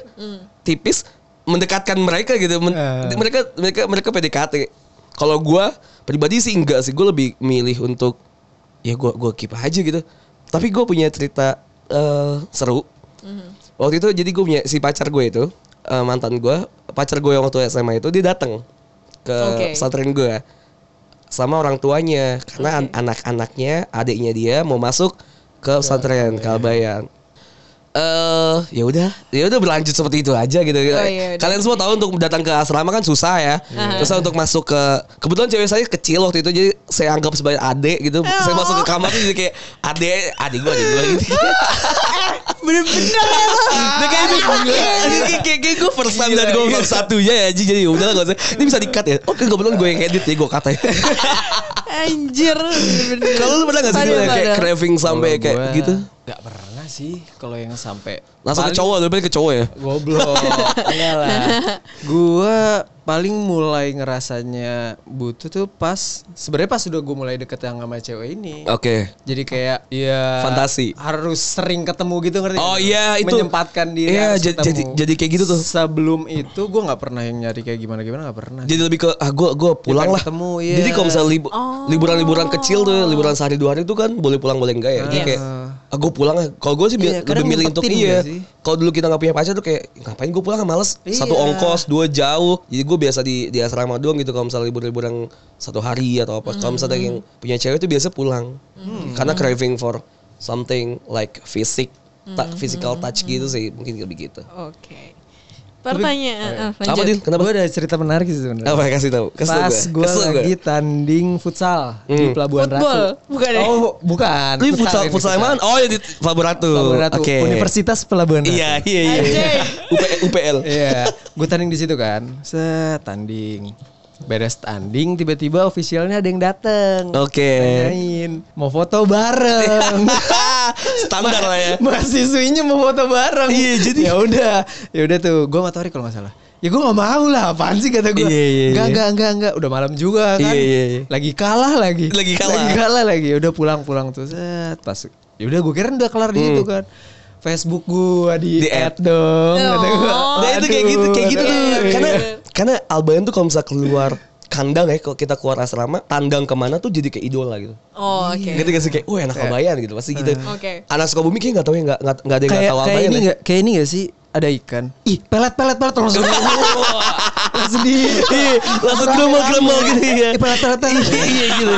tipis mendekatkan mereka gitu. Men- Eh. mereka mereka mereka PDKT kalau gue pribadi sih enggak sih. Gue lebih milih untuk ya gue gue keep aja gitu. Tapi gue punya cerita eh, seru. Waktu itu jadi gue punya si pacar gue itu eh, mantan gue pacar gue yang waktu SMA itu dia datang ke Oke. pesantren gue sama orang tuanya. Karena an- anak-anaknya adiknya dia mau masuk ke pesantren Kalbayan eh ya udah. Ya udah berlanjut seperti itu aja gitu. Oh, iya, kalian semua tahu untuk datang ke asrama kan susah ya. Terus untuk masuk ke kebetulan cewek saya kecil waktu itu jadi saya anggap sebagai adik gitu. Saya masuk ke kamar tuh jadi kayak adik adik gue adik gue gitu bener-bener ya Nah, kayak ini kayak, gue first time dan gue baru satunya ya. Jadi udah lah gak usah. Ini bisa di cut ya. Oke kebetulan gue yang edit ya gue kata ya anjir. Kalau lu pernah gak sih kayak craving sampai kayak gua gitu Gak pernah sih kalau yang sampai Langsung ke Paling- cowok Lebih ke cowok ya Goblok. Enggak lah. Gua paling mulai ngerasanya butuh tuh pas sebenarnya pas udah gue mulai deket yang sama cewek ini. Oke Jadi kayak ya Fantasi. harus sering ketemu gitu ngerti? Oh iya, itu. menyempatkan diri Iya, jadi- ketemu. jadi- jadi kayak gitu tuh. Sebelum itu gue nggak pernah yang nyari kayak gimana gimana nggak pernah. Jadi lebih ke ah gue gue pulang lah. ketemu, iya. Jadi kalau misalnya libu- Oh. liburan-liburan kecil tuh, liburan sehari dua hari itu kan boleh pulang boleh enggak ya. Jadi Yes. kayak ah gue pulang. Kalau gue sih Iya, lebih milih untuk iya. Kalau dulu kita nggak punya pacar tuh kayak ngapain gue pulang males. Satu Iya. ongkos, dua jauh. Jadi gue biasa di di asrama doang gitu kalau misalnya libur-liburan satu hari atau apa. Kalau misalnya yang punya cewek tuh biasa pulang. Karena craving for something like fisik, ta- physical touch gitu sih mungkin lebih gitu. oke pertanyaan ah, Apa lanjut Din? Kenapa? Gue ada cerita menarik sih sebenarnya. Apa kasih tahu? Kasih tahu Pas gue. lagi tanding futsal di Hmm. Pelabuhan Football, Ratu. bukan ya? Oh, bukan. Lu futsal ini, futsal yang mana? Oh, yang di Pelabuhan Ratu. Pelabuhan Ratu. Universitas Pelabuhan Ratu. Iya, iya, iya. UPL. Iya, gue tanding di situ kan. Set tanding. Beres tanding tiba-tiba officialnya ada yang dateng. Oke. Nanyain, mau foto bareng. Standar lah ya. Mahasiswinya mau foto bareng. Iya, jadi- ya udah, ya udah tuh. Gue matahari kalau nggak salah. Ya gue gak mau lah, apaan sih kata gue Iya, iya, Enggak, iya. enggak, enggak, enggak Udah malam juga kan Iya, iya, iya. Lagi kalah lagi Lagi kalah. Lagi kalah lagi Udah pulang-pulang tuh Set, pas Ya udah gue kira udah kelar di situ kan Facebook gue di, Hmm. Di add dong kata gua. Nah, itu kayak gitu, kayak gitu tuh. Karena karena Albayan tuh kalau misalnya keluar kandang ya, kalau kita keluar asrama, tandang ke mana tuh jadi kayak idola gitu. oh oke Gitu gak sih kayak, wah enak Albayan gitu, pasti gitu. Oke. Anak Sukabumi kayak nggak tahu ya, nggak nggak ada yang nggak kayak tahu kayak Albayan. ini ya. nggak kayak ini gak sih ada ikan ih pelet pelet pelet langsung langsung di Iya, langsung gremel-gremel gitu ya. Ih, pelet pelet pelet. Iya gitu.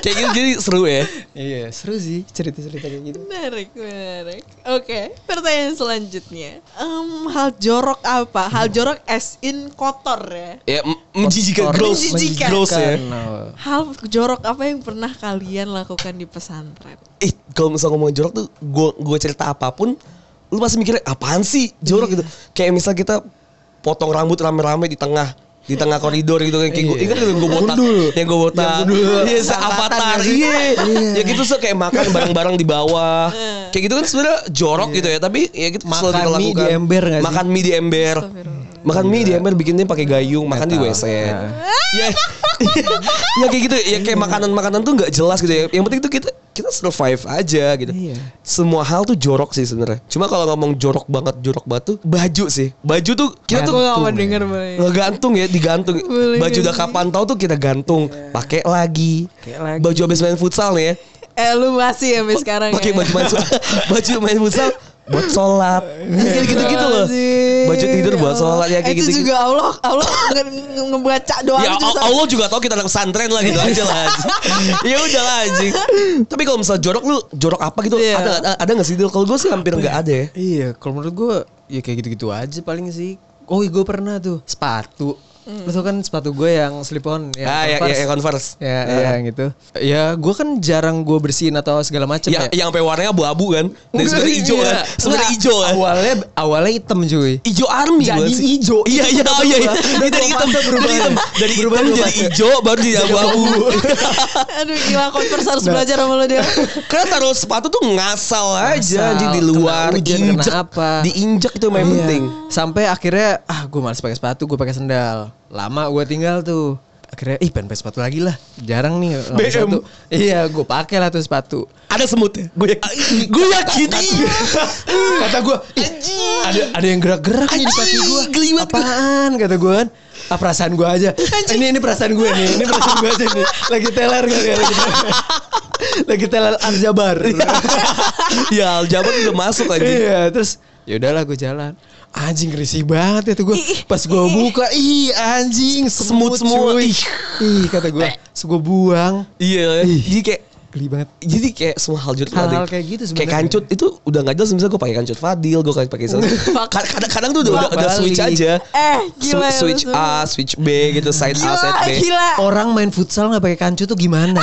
Kayak gitu jadi seru ya. iya seru sih cerita cerita kayak gitu Menarik, menarik. Oke, pertanyaan selanjutnya. Em, hal jorok apa? Hal jorok as in kotor ya. Ya menjijikan Kotor, gross, Menjijikan. gross ya. Oh. Hal jorok apa yang pernah kalian lakukan di pesantren? Ih, kalau misalnya ngomong jorok tuh, gue gue cerita apa pun, lu pasti mikirnya apaan sih? Jorok gitu. Kayak misal kita potong rambut rame-rame di tengah di tengah koridor gitu kan kayak gue ingat yang gue botak? Yang gue botak. Iya se- avatar iya. Ya gitu so kayak makan bareng-bareng di bawah kayak gitu kan sebenarnya jorok gitu ya tapi ya gitu Makan selalu kita mie di ember nggak sih? makan mie di ember makan mie di ember bikinnya pakai gayung makan di Nggak wc tahu. ya ya kayak gitu ya kayak makanan-makanan tuh nggak jelas gitu ya yang penting tuh kita kita survive aja gitu Iya. semua hal tuh jorok sih sebenarnya cuma kalau ngomong jorok banget jorok banget tuh baju sih baju tuh kita tuh Gue gak mau denger boleh. Ngegantung ya, digantung. Baju nggak udah kapan tahu tuh kita gantung, pakai lagi. Pakai lagi. Baju habis main futsal nih ya. Eh lu masih sampai sekarang Pakai ya? baju main baju main futsal buat sholat. Kayak gitu-gitu loh. Baju tidur buat sholat ya kayak Itu gitu. juga Allah Allah nge- nge- ngebaca doa Ya Allah juga tahu kita anak pesantren lah gitu aja lah. ya udah lah anjing. Tapi kalau misal jorok lu jorok apa gitu? Iya. Ada ada, ada nggak sih? Kalau gue sih hampir nggak ada ya. Iya, kalau menurut gue ya kayak gitu-gitu aja paling sih. Oh, gue pernah tuh sepatu. Lu tau kan sepatu gue yang slip on yang ah, ya, Converse. ya, yang converse. Ya, Ah. ya gitu. Ya, gue kan jarang gue bersihin atau segala macam Ya, ya. yang sampai warnanya abu-abu kan. Dan sebenarnya hijau iya. kan. Sebenarnya hijau kan. Awalnya awalnya hitam cuy. Ijo army Jadi ijo. Iya iya oh iya. iya. Dari hitam Berubah. dari hitam jadi ijo baru jadi abu-abu. Aduh gila Converse harus belajar sama lu dia Karena taruh sepatu tuh ngasal aja anjing di luar, injek, apa. diinjek itu yang Iya. penting. Sampai akhirnya ah gue males pakai sepatu, gue pakai sendal. Lama gue tinggal tuh. Akhirnya ih pengen sepatu lagi lah. Jarang nih BM. sepatu. Iya, gue pakai lah tuh sepatu. Ada semutnya. Gue yakin. Gue yakin. Kata gue, ada ada yang gerak-gerak nih di kaki Anjing, gue. Apaan kata gue kan? Ah perasaan gue aja. Ini ini perasaan gue nih. Ini perasaan gue aja nih. Lagi teler kali ya. Lagi teler, lagi teler Aljabar. ya Aljabar udah masuk aja. Iya, terus ya udahlah gue jalan. Anjing risih banget ya tuh gue. Pas gue buka, ih anjing semut semua. Ih. Ih kata gue, terus gue buang. Iya. Jadi kayak Geli banget. jadi kayak semua hal Hal-hal ada. kayak gitu Kayak kancut itu udah nggak jelas misalnya gue pakai kancut Fadil, gue pakai kadang-kadang tuh udah, udah, switch aja. Eh gila switch A, switch B gitu, side A, side B. gila Orang main futsal nggak pakai kancu tuh gimana?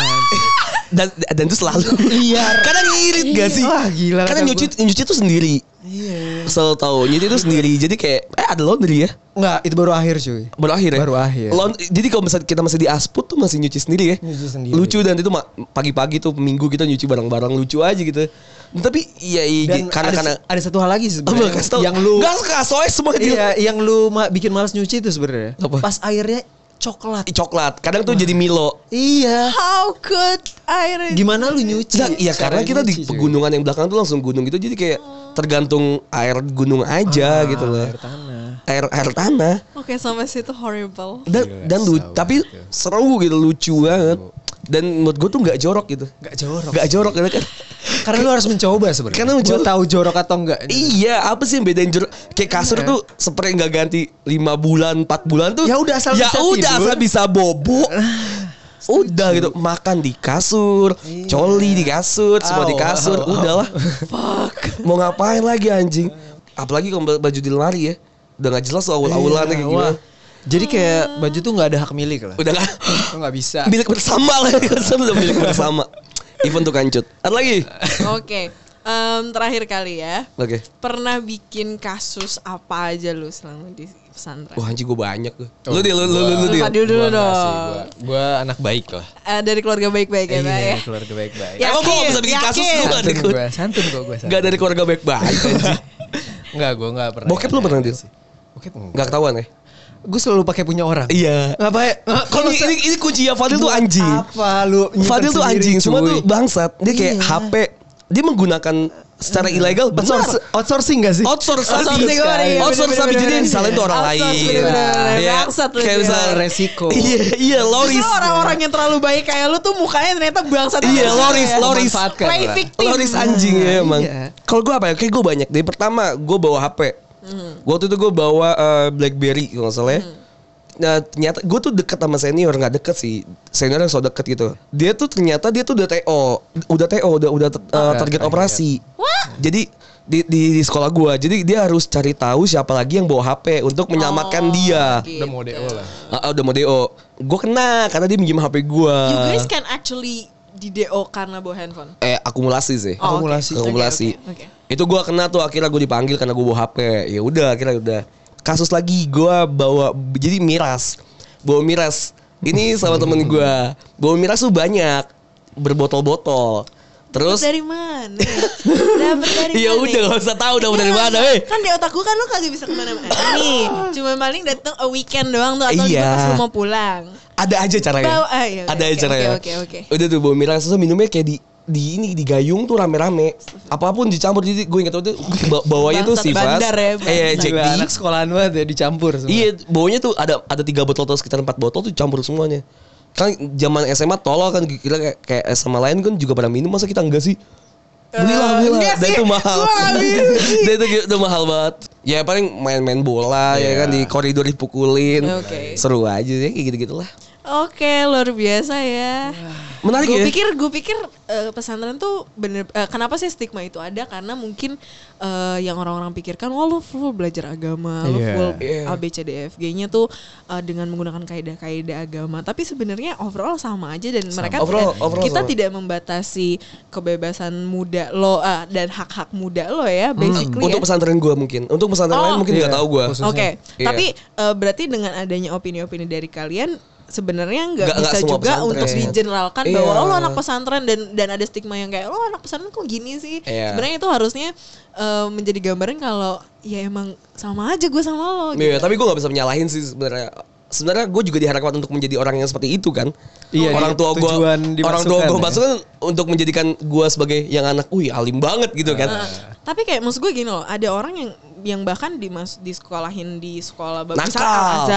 Dan dan itu selalu. Liar. Kadang ngirit gak sih? Wah, gila Kadang kata nyuci nyuci tuh sendiri. Iya. Selalu tahu nyuci itu sendiri. Jadi kayak eh ada laundry ya. Enggak, itu baru akhir cuy. Baru akhir ya. Baru akhir. Jadi kalau misalnya kita masih di asput tuh masih nyuci sendiri ya. Nyuci sendiri. Lucu dan itu pagi-pagi tuh minggu kita nyuci barang-barang lucu aja gitu. Tapi iya iya Dan karena ada, karena ada satu hal lagi sebenarnya. tau. yang lu Gak kasoy semua dia. Iya, yang lu ma- bikin malas nyuci itu sebenarnya. Pas airnya coklat. Coklat. Kadang tuh jadi Milo. Iya. How could air Gimana lu nyuci? Nah, iya karena kita di pegunungan yang belakang tuh langsung gunung gitu jadi kayak tergantung air gunung aja Ah, gitu loh. Air tanah. Air air tanah. Oke sampai situ horrible dan Gila, dan lu, tapi itu. seru gitu lucu banget dan menurut gue tuh nggak jorok gitu Gak jorok. nggak jorok gitu kan Karena lu harus mencoba sebenarnya. Karena mencoba. tahu jorok atau enggak. iya apa sih yang bedain jorok kayak kasur Iya. tuh spray nggak ganti lima bulan 4 bulan tuh Ya udah, asal ya bisa udah tidur. asal bisa bobo udah gitu makan di kasur coli di kasur semua di Au, kasur au, au. udahlah mau ngapain lagi anjing apalagi kalau baju di lemari ya udah nggak jelas kayak Iya, wah. gimana Jadi kayak baju tuh nggak ada hak milik lah. udah nggak nggak bisa. milik bersama lah udah milik bersama even tuh kancut ada lagi Oke em, Terakhir kali ya oke Pernah bikin kasus apa aja lu selama di pesantren? Wah anjing gue banyak tuh. Lu dia, lu, lu, lu, lu, Lu dia. Dulu sih, dong gua, gua anak baik lah. Eh, Dari keluarga baik-baik ya Pak ya Iya, keluarga baik-baik. Ya. Emang gue gak bisa bikin kasus yakin. lu gak dari, Santun kok gua. gak dari keluarga baik-baik. Enggak, gua enggak pernah. Bokep lu pernah, Dil? Bokep enggak. Gak ketahuan ya? Gue selalu pakai punya orang. Iya. Ngapain? Kalau ini, ini, ini kuncinya Fadil tuh anjing. Apa lu? Fadil tuh anjing, cuma tuh bangsat. Dia kayak Iya. HP, dia menggunakan secara ilegal benar. Outsource- outsourcing gak sih? Outsource. Outsourcing, iya, Outsource sapi bener-bener. jadi yang disalahin tuh orang lain. Iya. Lu Kayak dia. misalnya resiko. Iya, iya, Loris. Justru orang-orang yang terlalu baik kayak lu tuh mukanya ternyata bangsat Iya, Loris, ya. Loris. Play victim Loris anjing ya emang. Iya. Kalau gue apa ya? Kayak gue banyak. Dari pertama gue bawa HP. Waktu itu gue bawa eh, BlackBerry kalau nggak salah ya. Nah ternyata gue tuh deket sama senior nggak deket sih senior yang so deket gitu. Dia tuh ternyata dia tuh udah TO, udah TO, udah udah Udah, target operasi. Jadi di, di, di sekolah gue, jadi dia harus cari tahu siapa lagi yang bawa HP untuk menyelamatkan Oh, dia. gitu. Udah mau DO lah. Ah, ah, udah mau DO. Gue kena karena dia minjem HP gue. You guys can actually di DO karena bawa handphone. Eh akumulasi sih. Oh. Akumulasi. Oke, Akumulasi. oke, oke. Itu gua kena tuh akhirnya gue dipanggil karena gue bawa HP. Ya udah akhirnya udah. Kasus lagi gua bawa jadi miras. Bawa miras. Ini sama temen gua. Bawa miras tuh banyak. Berbotol-botol. Terus dari mana? Dapat dari ya mana? udah gak usah tahu udah dari Iya, mana, kan- eh. Kan di otak gue kan lu kagak bisa ke mana-mana nih. Cuma paling datang a weekend doang tuh atau Iya. pas lu mau pulang. Ada aja caranya. Bawa- ah, iya, ada oke, aja caranya. oke, oke, oke. Udah tuh bawa miras terus minumnya kayak di di ini di gayung tuh rame-rame. Apa pun dicampur jadi gue ingat waktu itu ba- bawanya tuh sifat. ya, Eh. Jack Gila, D. anak sekolahan banget ya dicampur semua. Iya, bawanya tuh ada ada tiga botol atau sekitar empat botol tuh campur semuanya. Kan zaman SMA tolol kan kira kayak, kayak SMA lain kan juga pada minum masa kita enggak sih? Belilah, belilah. enggak Dan itu mahal. Dan itu, itu mahal banget. Ya paling main-main bola ya kan di koridor dipukulin. Oke. Seru aja sih kayak gitu-gitulah. Oke, luar biasa ya. Menarik gue ya? pikir gue pikir eh, pesantren tuh bener eh, kenapa sih stigma itu ada karena mungkin eh, yang orang-orang pikirkan wah lu full belajar agama lu Iya. full Iya. A B C D F G-nya tuh eh, dengan menggunakan kaidah-kaidah agama tapi sebenarnya overall sama aja dan mereka Overall- tidak, overall kita sama. tidak membatasi kebebasan muda lo ah, dan hak-hak muda lo ya basically Untuk ya. pesantren gua mungkin. Untuk pesantren Oh. lain mungkin nggak Iya, tahu gua. khusus. Oke, Iya. tapi eh, berarti dengan adanya opini-opini dari kalian sebenarnya nggak Nggak- nggak bisa juga pesantren. untuk digeneralkan Iya. bahwa oh, lo anak pesantren dan dan ada stigma yang kayak lo anak pesantren kok gini sih. Iya. Sebenarnya itu harusnya eh, menjadi gambaran kalau ya emang sama aja gue sama lo. Iya, gitu. tapi gue gak bisa menyalahin sih sebenarnya. Sebenarnya gue juga diharapkan untuk menjadi orang yang seperti itu kan. Iya, orang iya, tua gue, orang tua gue ya. masukkan untuk menjadikan gue sebagai yang anak, wih alim banget gitu kan. Nah, tapi kayak maksud gue gini loh, ada orang yang yang bahkan di mas di sekolahin di sekolah bagus Nakal.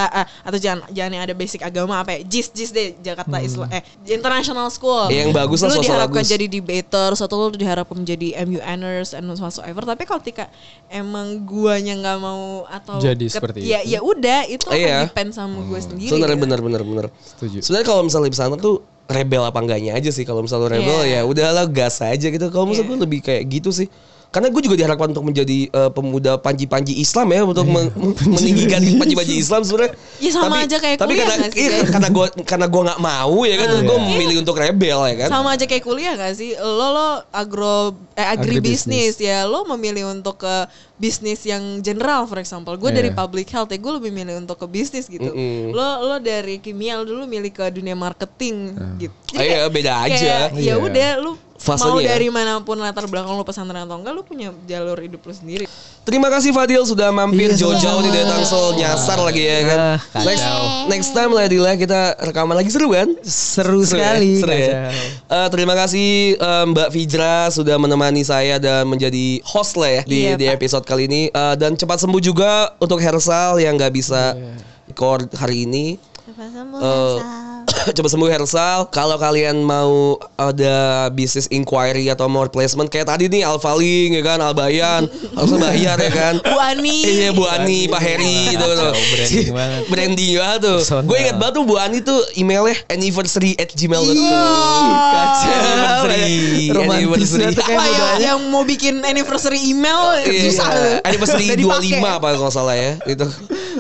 atau jangan jangan yang ada basic agama apa ya JIS JIS deh Jakarta Islam eh International School yang bagus lah, lu diharapkan bagus. jadi debaters atau lu diharapkan menjadi MUNers and whatsoever tapi kalau ketika emang guanya nggak mau atau Jadi seperti ya itu. ya udah itu akan Iya. depend sama gue sendiri Sebenarnya gitu. bener bener bener. Setuju. Sebenarnya kalau misalnya di pesantren tuh rebel apa enggaknya aja sih. Kalau misalnya rebel Iya. ya udahlah gas aja gitu. Kalau misalnya Iya. gue lebih kayak gitu sih. Karena gue juga diharapkan untuk menjadi eh, pemuda panji-panji Islam ya untuk men- meninggikan panji-panji Islam sebenarnya. Iya, sama aja kayak tapi kuliah karena nggak sih, iya, karena gue karena gue nggak mau ya kan, gue memilih untuk rebel ya kan. Sama aja kayak kuliah gak sih? Lo lo agro eh agribisnis ya, lo memilih untuk ke bisnis yang general for example. Gue dari Iya. public health ya, gue lebih milih untuk ke bisnis gitu. Mm-mm. Lo lo dari kimia lo dulu milih ke dunia marketing gitu. Ah, iya, beda aja. Ya Iya. udah lu mau Fasenya. dari mana pun latar belakang lo pesantren atau enggak, lo punya jalur hidup lo sendiri. Terima kasih Fadil sudah mampir Iya, jauh-jauh di Tangsel nyasar lagi ya kan. Kacau. next, next time lah Dila kita rekaman lagi seru kan? Seru ya? sekali. Seru ya? Eh, terima kasih eh, Mbak Fijra sudah menemani saya dan menjadi host lah ya di, Iya, di Pak. episode kali ini. Eh, dan cepat sembuh juga untuk Hersal yang nggak bisa Iya. record hari ini. Eh, coba sembuh Hersal. Kalau kalian mau ada bisnis inquiry atau more placement kayak tadi nih Alfaling ya kan, Albayan, harusnya bayar ya kan. Bu Ani. Iya Bu Ani, Pak Heri gitu tuh. branding banget. Branding banget tuh. Gue ingat banget tuh Bu Ani tuh emailnya anniversary at gmail.com. Kacau. Anniversary. Romantis anniversary. tuh kayak ya yang mau bikin anniversary email Iya, susah. Anniversary Nggak dipakai. 25 apa kalau nggak salah ya itu.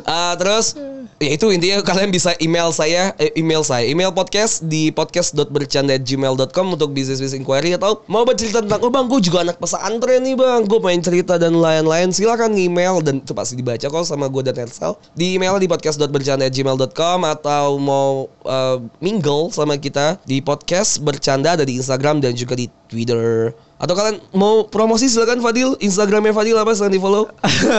Ah, terus ya itu intinya kalian bisa email saya eh, email saya email podcast di podcast.bercanda@gmail.com untuk business business inquiry atau mau bercerita tentang oh bang gue juga anak pesantren nih bang. Gue main cerita dan lain-lain. Silakan email dan itu pasti dibaca kok sama gue dan Hersal di email di podcast.bercanda@gmail.com atau mau eh, mingle sama kita di podcast bercanda ada di Instagram dan juga di Twitter atau kalian mau promosi silakan Fadil Instagramnya Fadil apa selain di follow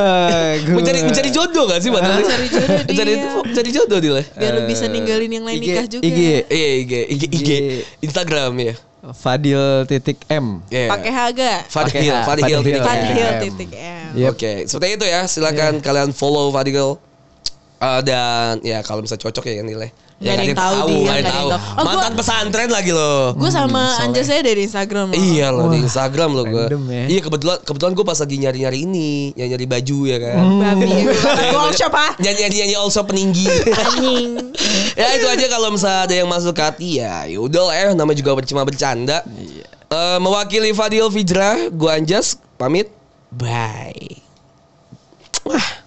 mencari mencari jodoh gak sih Fadil Mencari jodoh mencari dia. mencari jodoh dia lah Biar lu bisa ninggalin yang lain IG, nikah juga. IG. iya IG IG IG IG. Instagram ya Fadil titik M. Iya. Pakai haga. Fadil Fadil Fadil. titik Fadil M. M. titik M. Yep. Oke, seperti itu ya. Silakan kalian follow Fadil. Eh, dan ya kalau misalnya cocok ya nilai. Nggak ada yang tahu dia, nggak nggak ada yang tahu. tahu. Oh, Mantan gua- pesantren lagi loh. Gue sama Anja saya dari Instagram loh. Iya loh di Wah, Instagram loh gue. ya. Iya kebetulan kebetulan gue pas lagi nyari nyari ini, nyari nyari baju ya kan. Babi. Gol shop ah. Nyanyi nyanyi nyanyi also peninggi. Anjing. ya itu aja kalau misalnya ada yang masuk ke hati ya yaudah lah ya nama juga cuma bercanda Eh, mewakili Fadil Fijra gua Anjas pamit bye Wah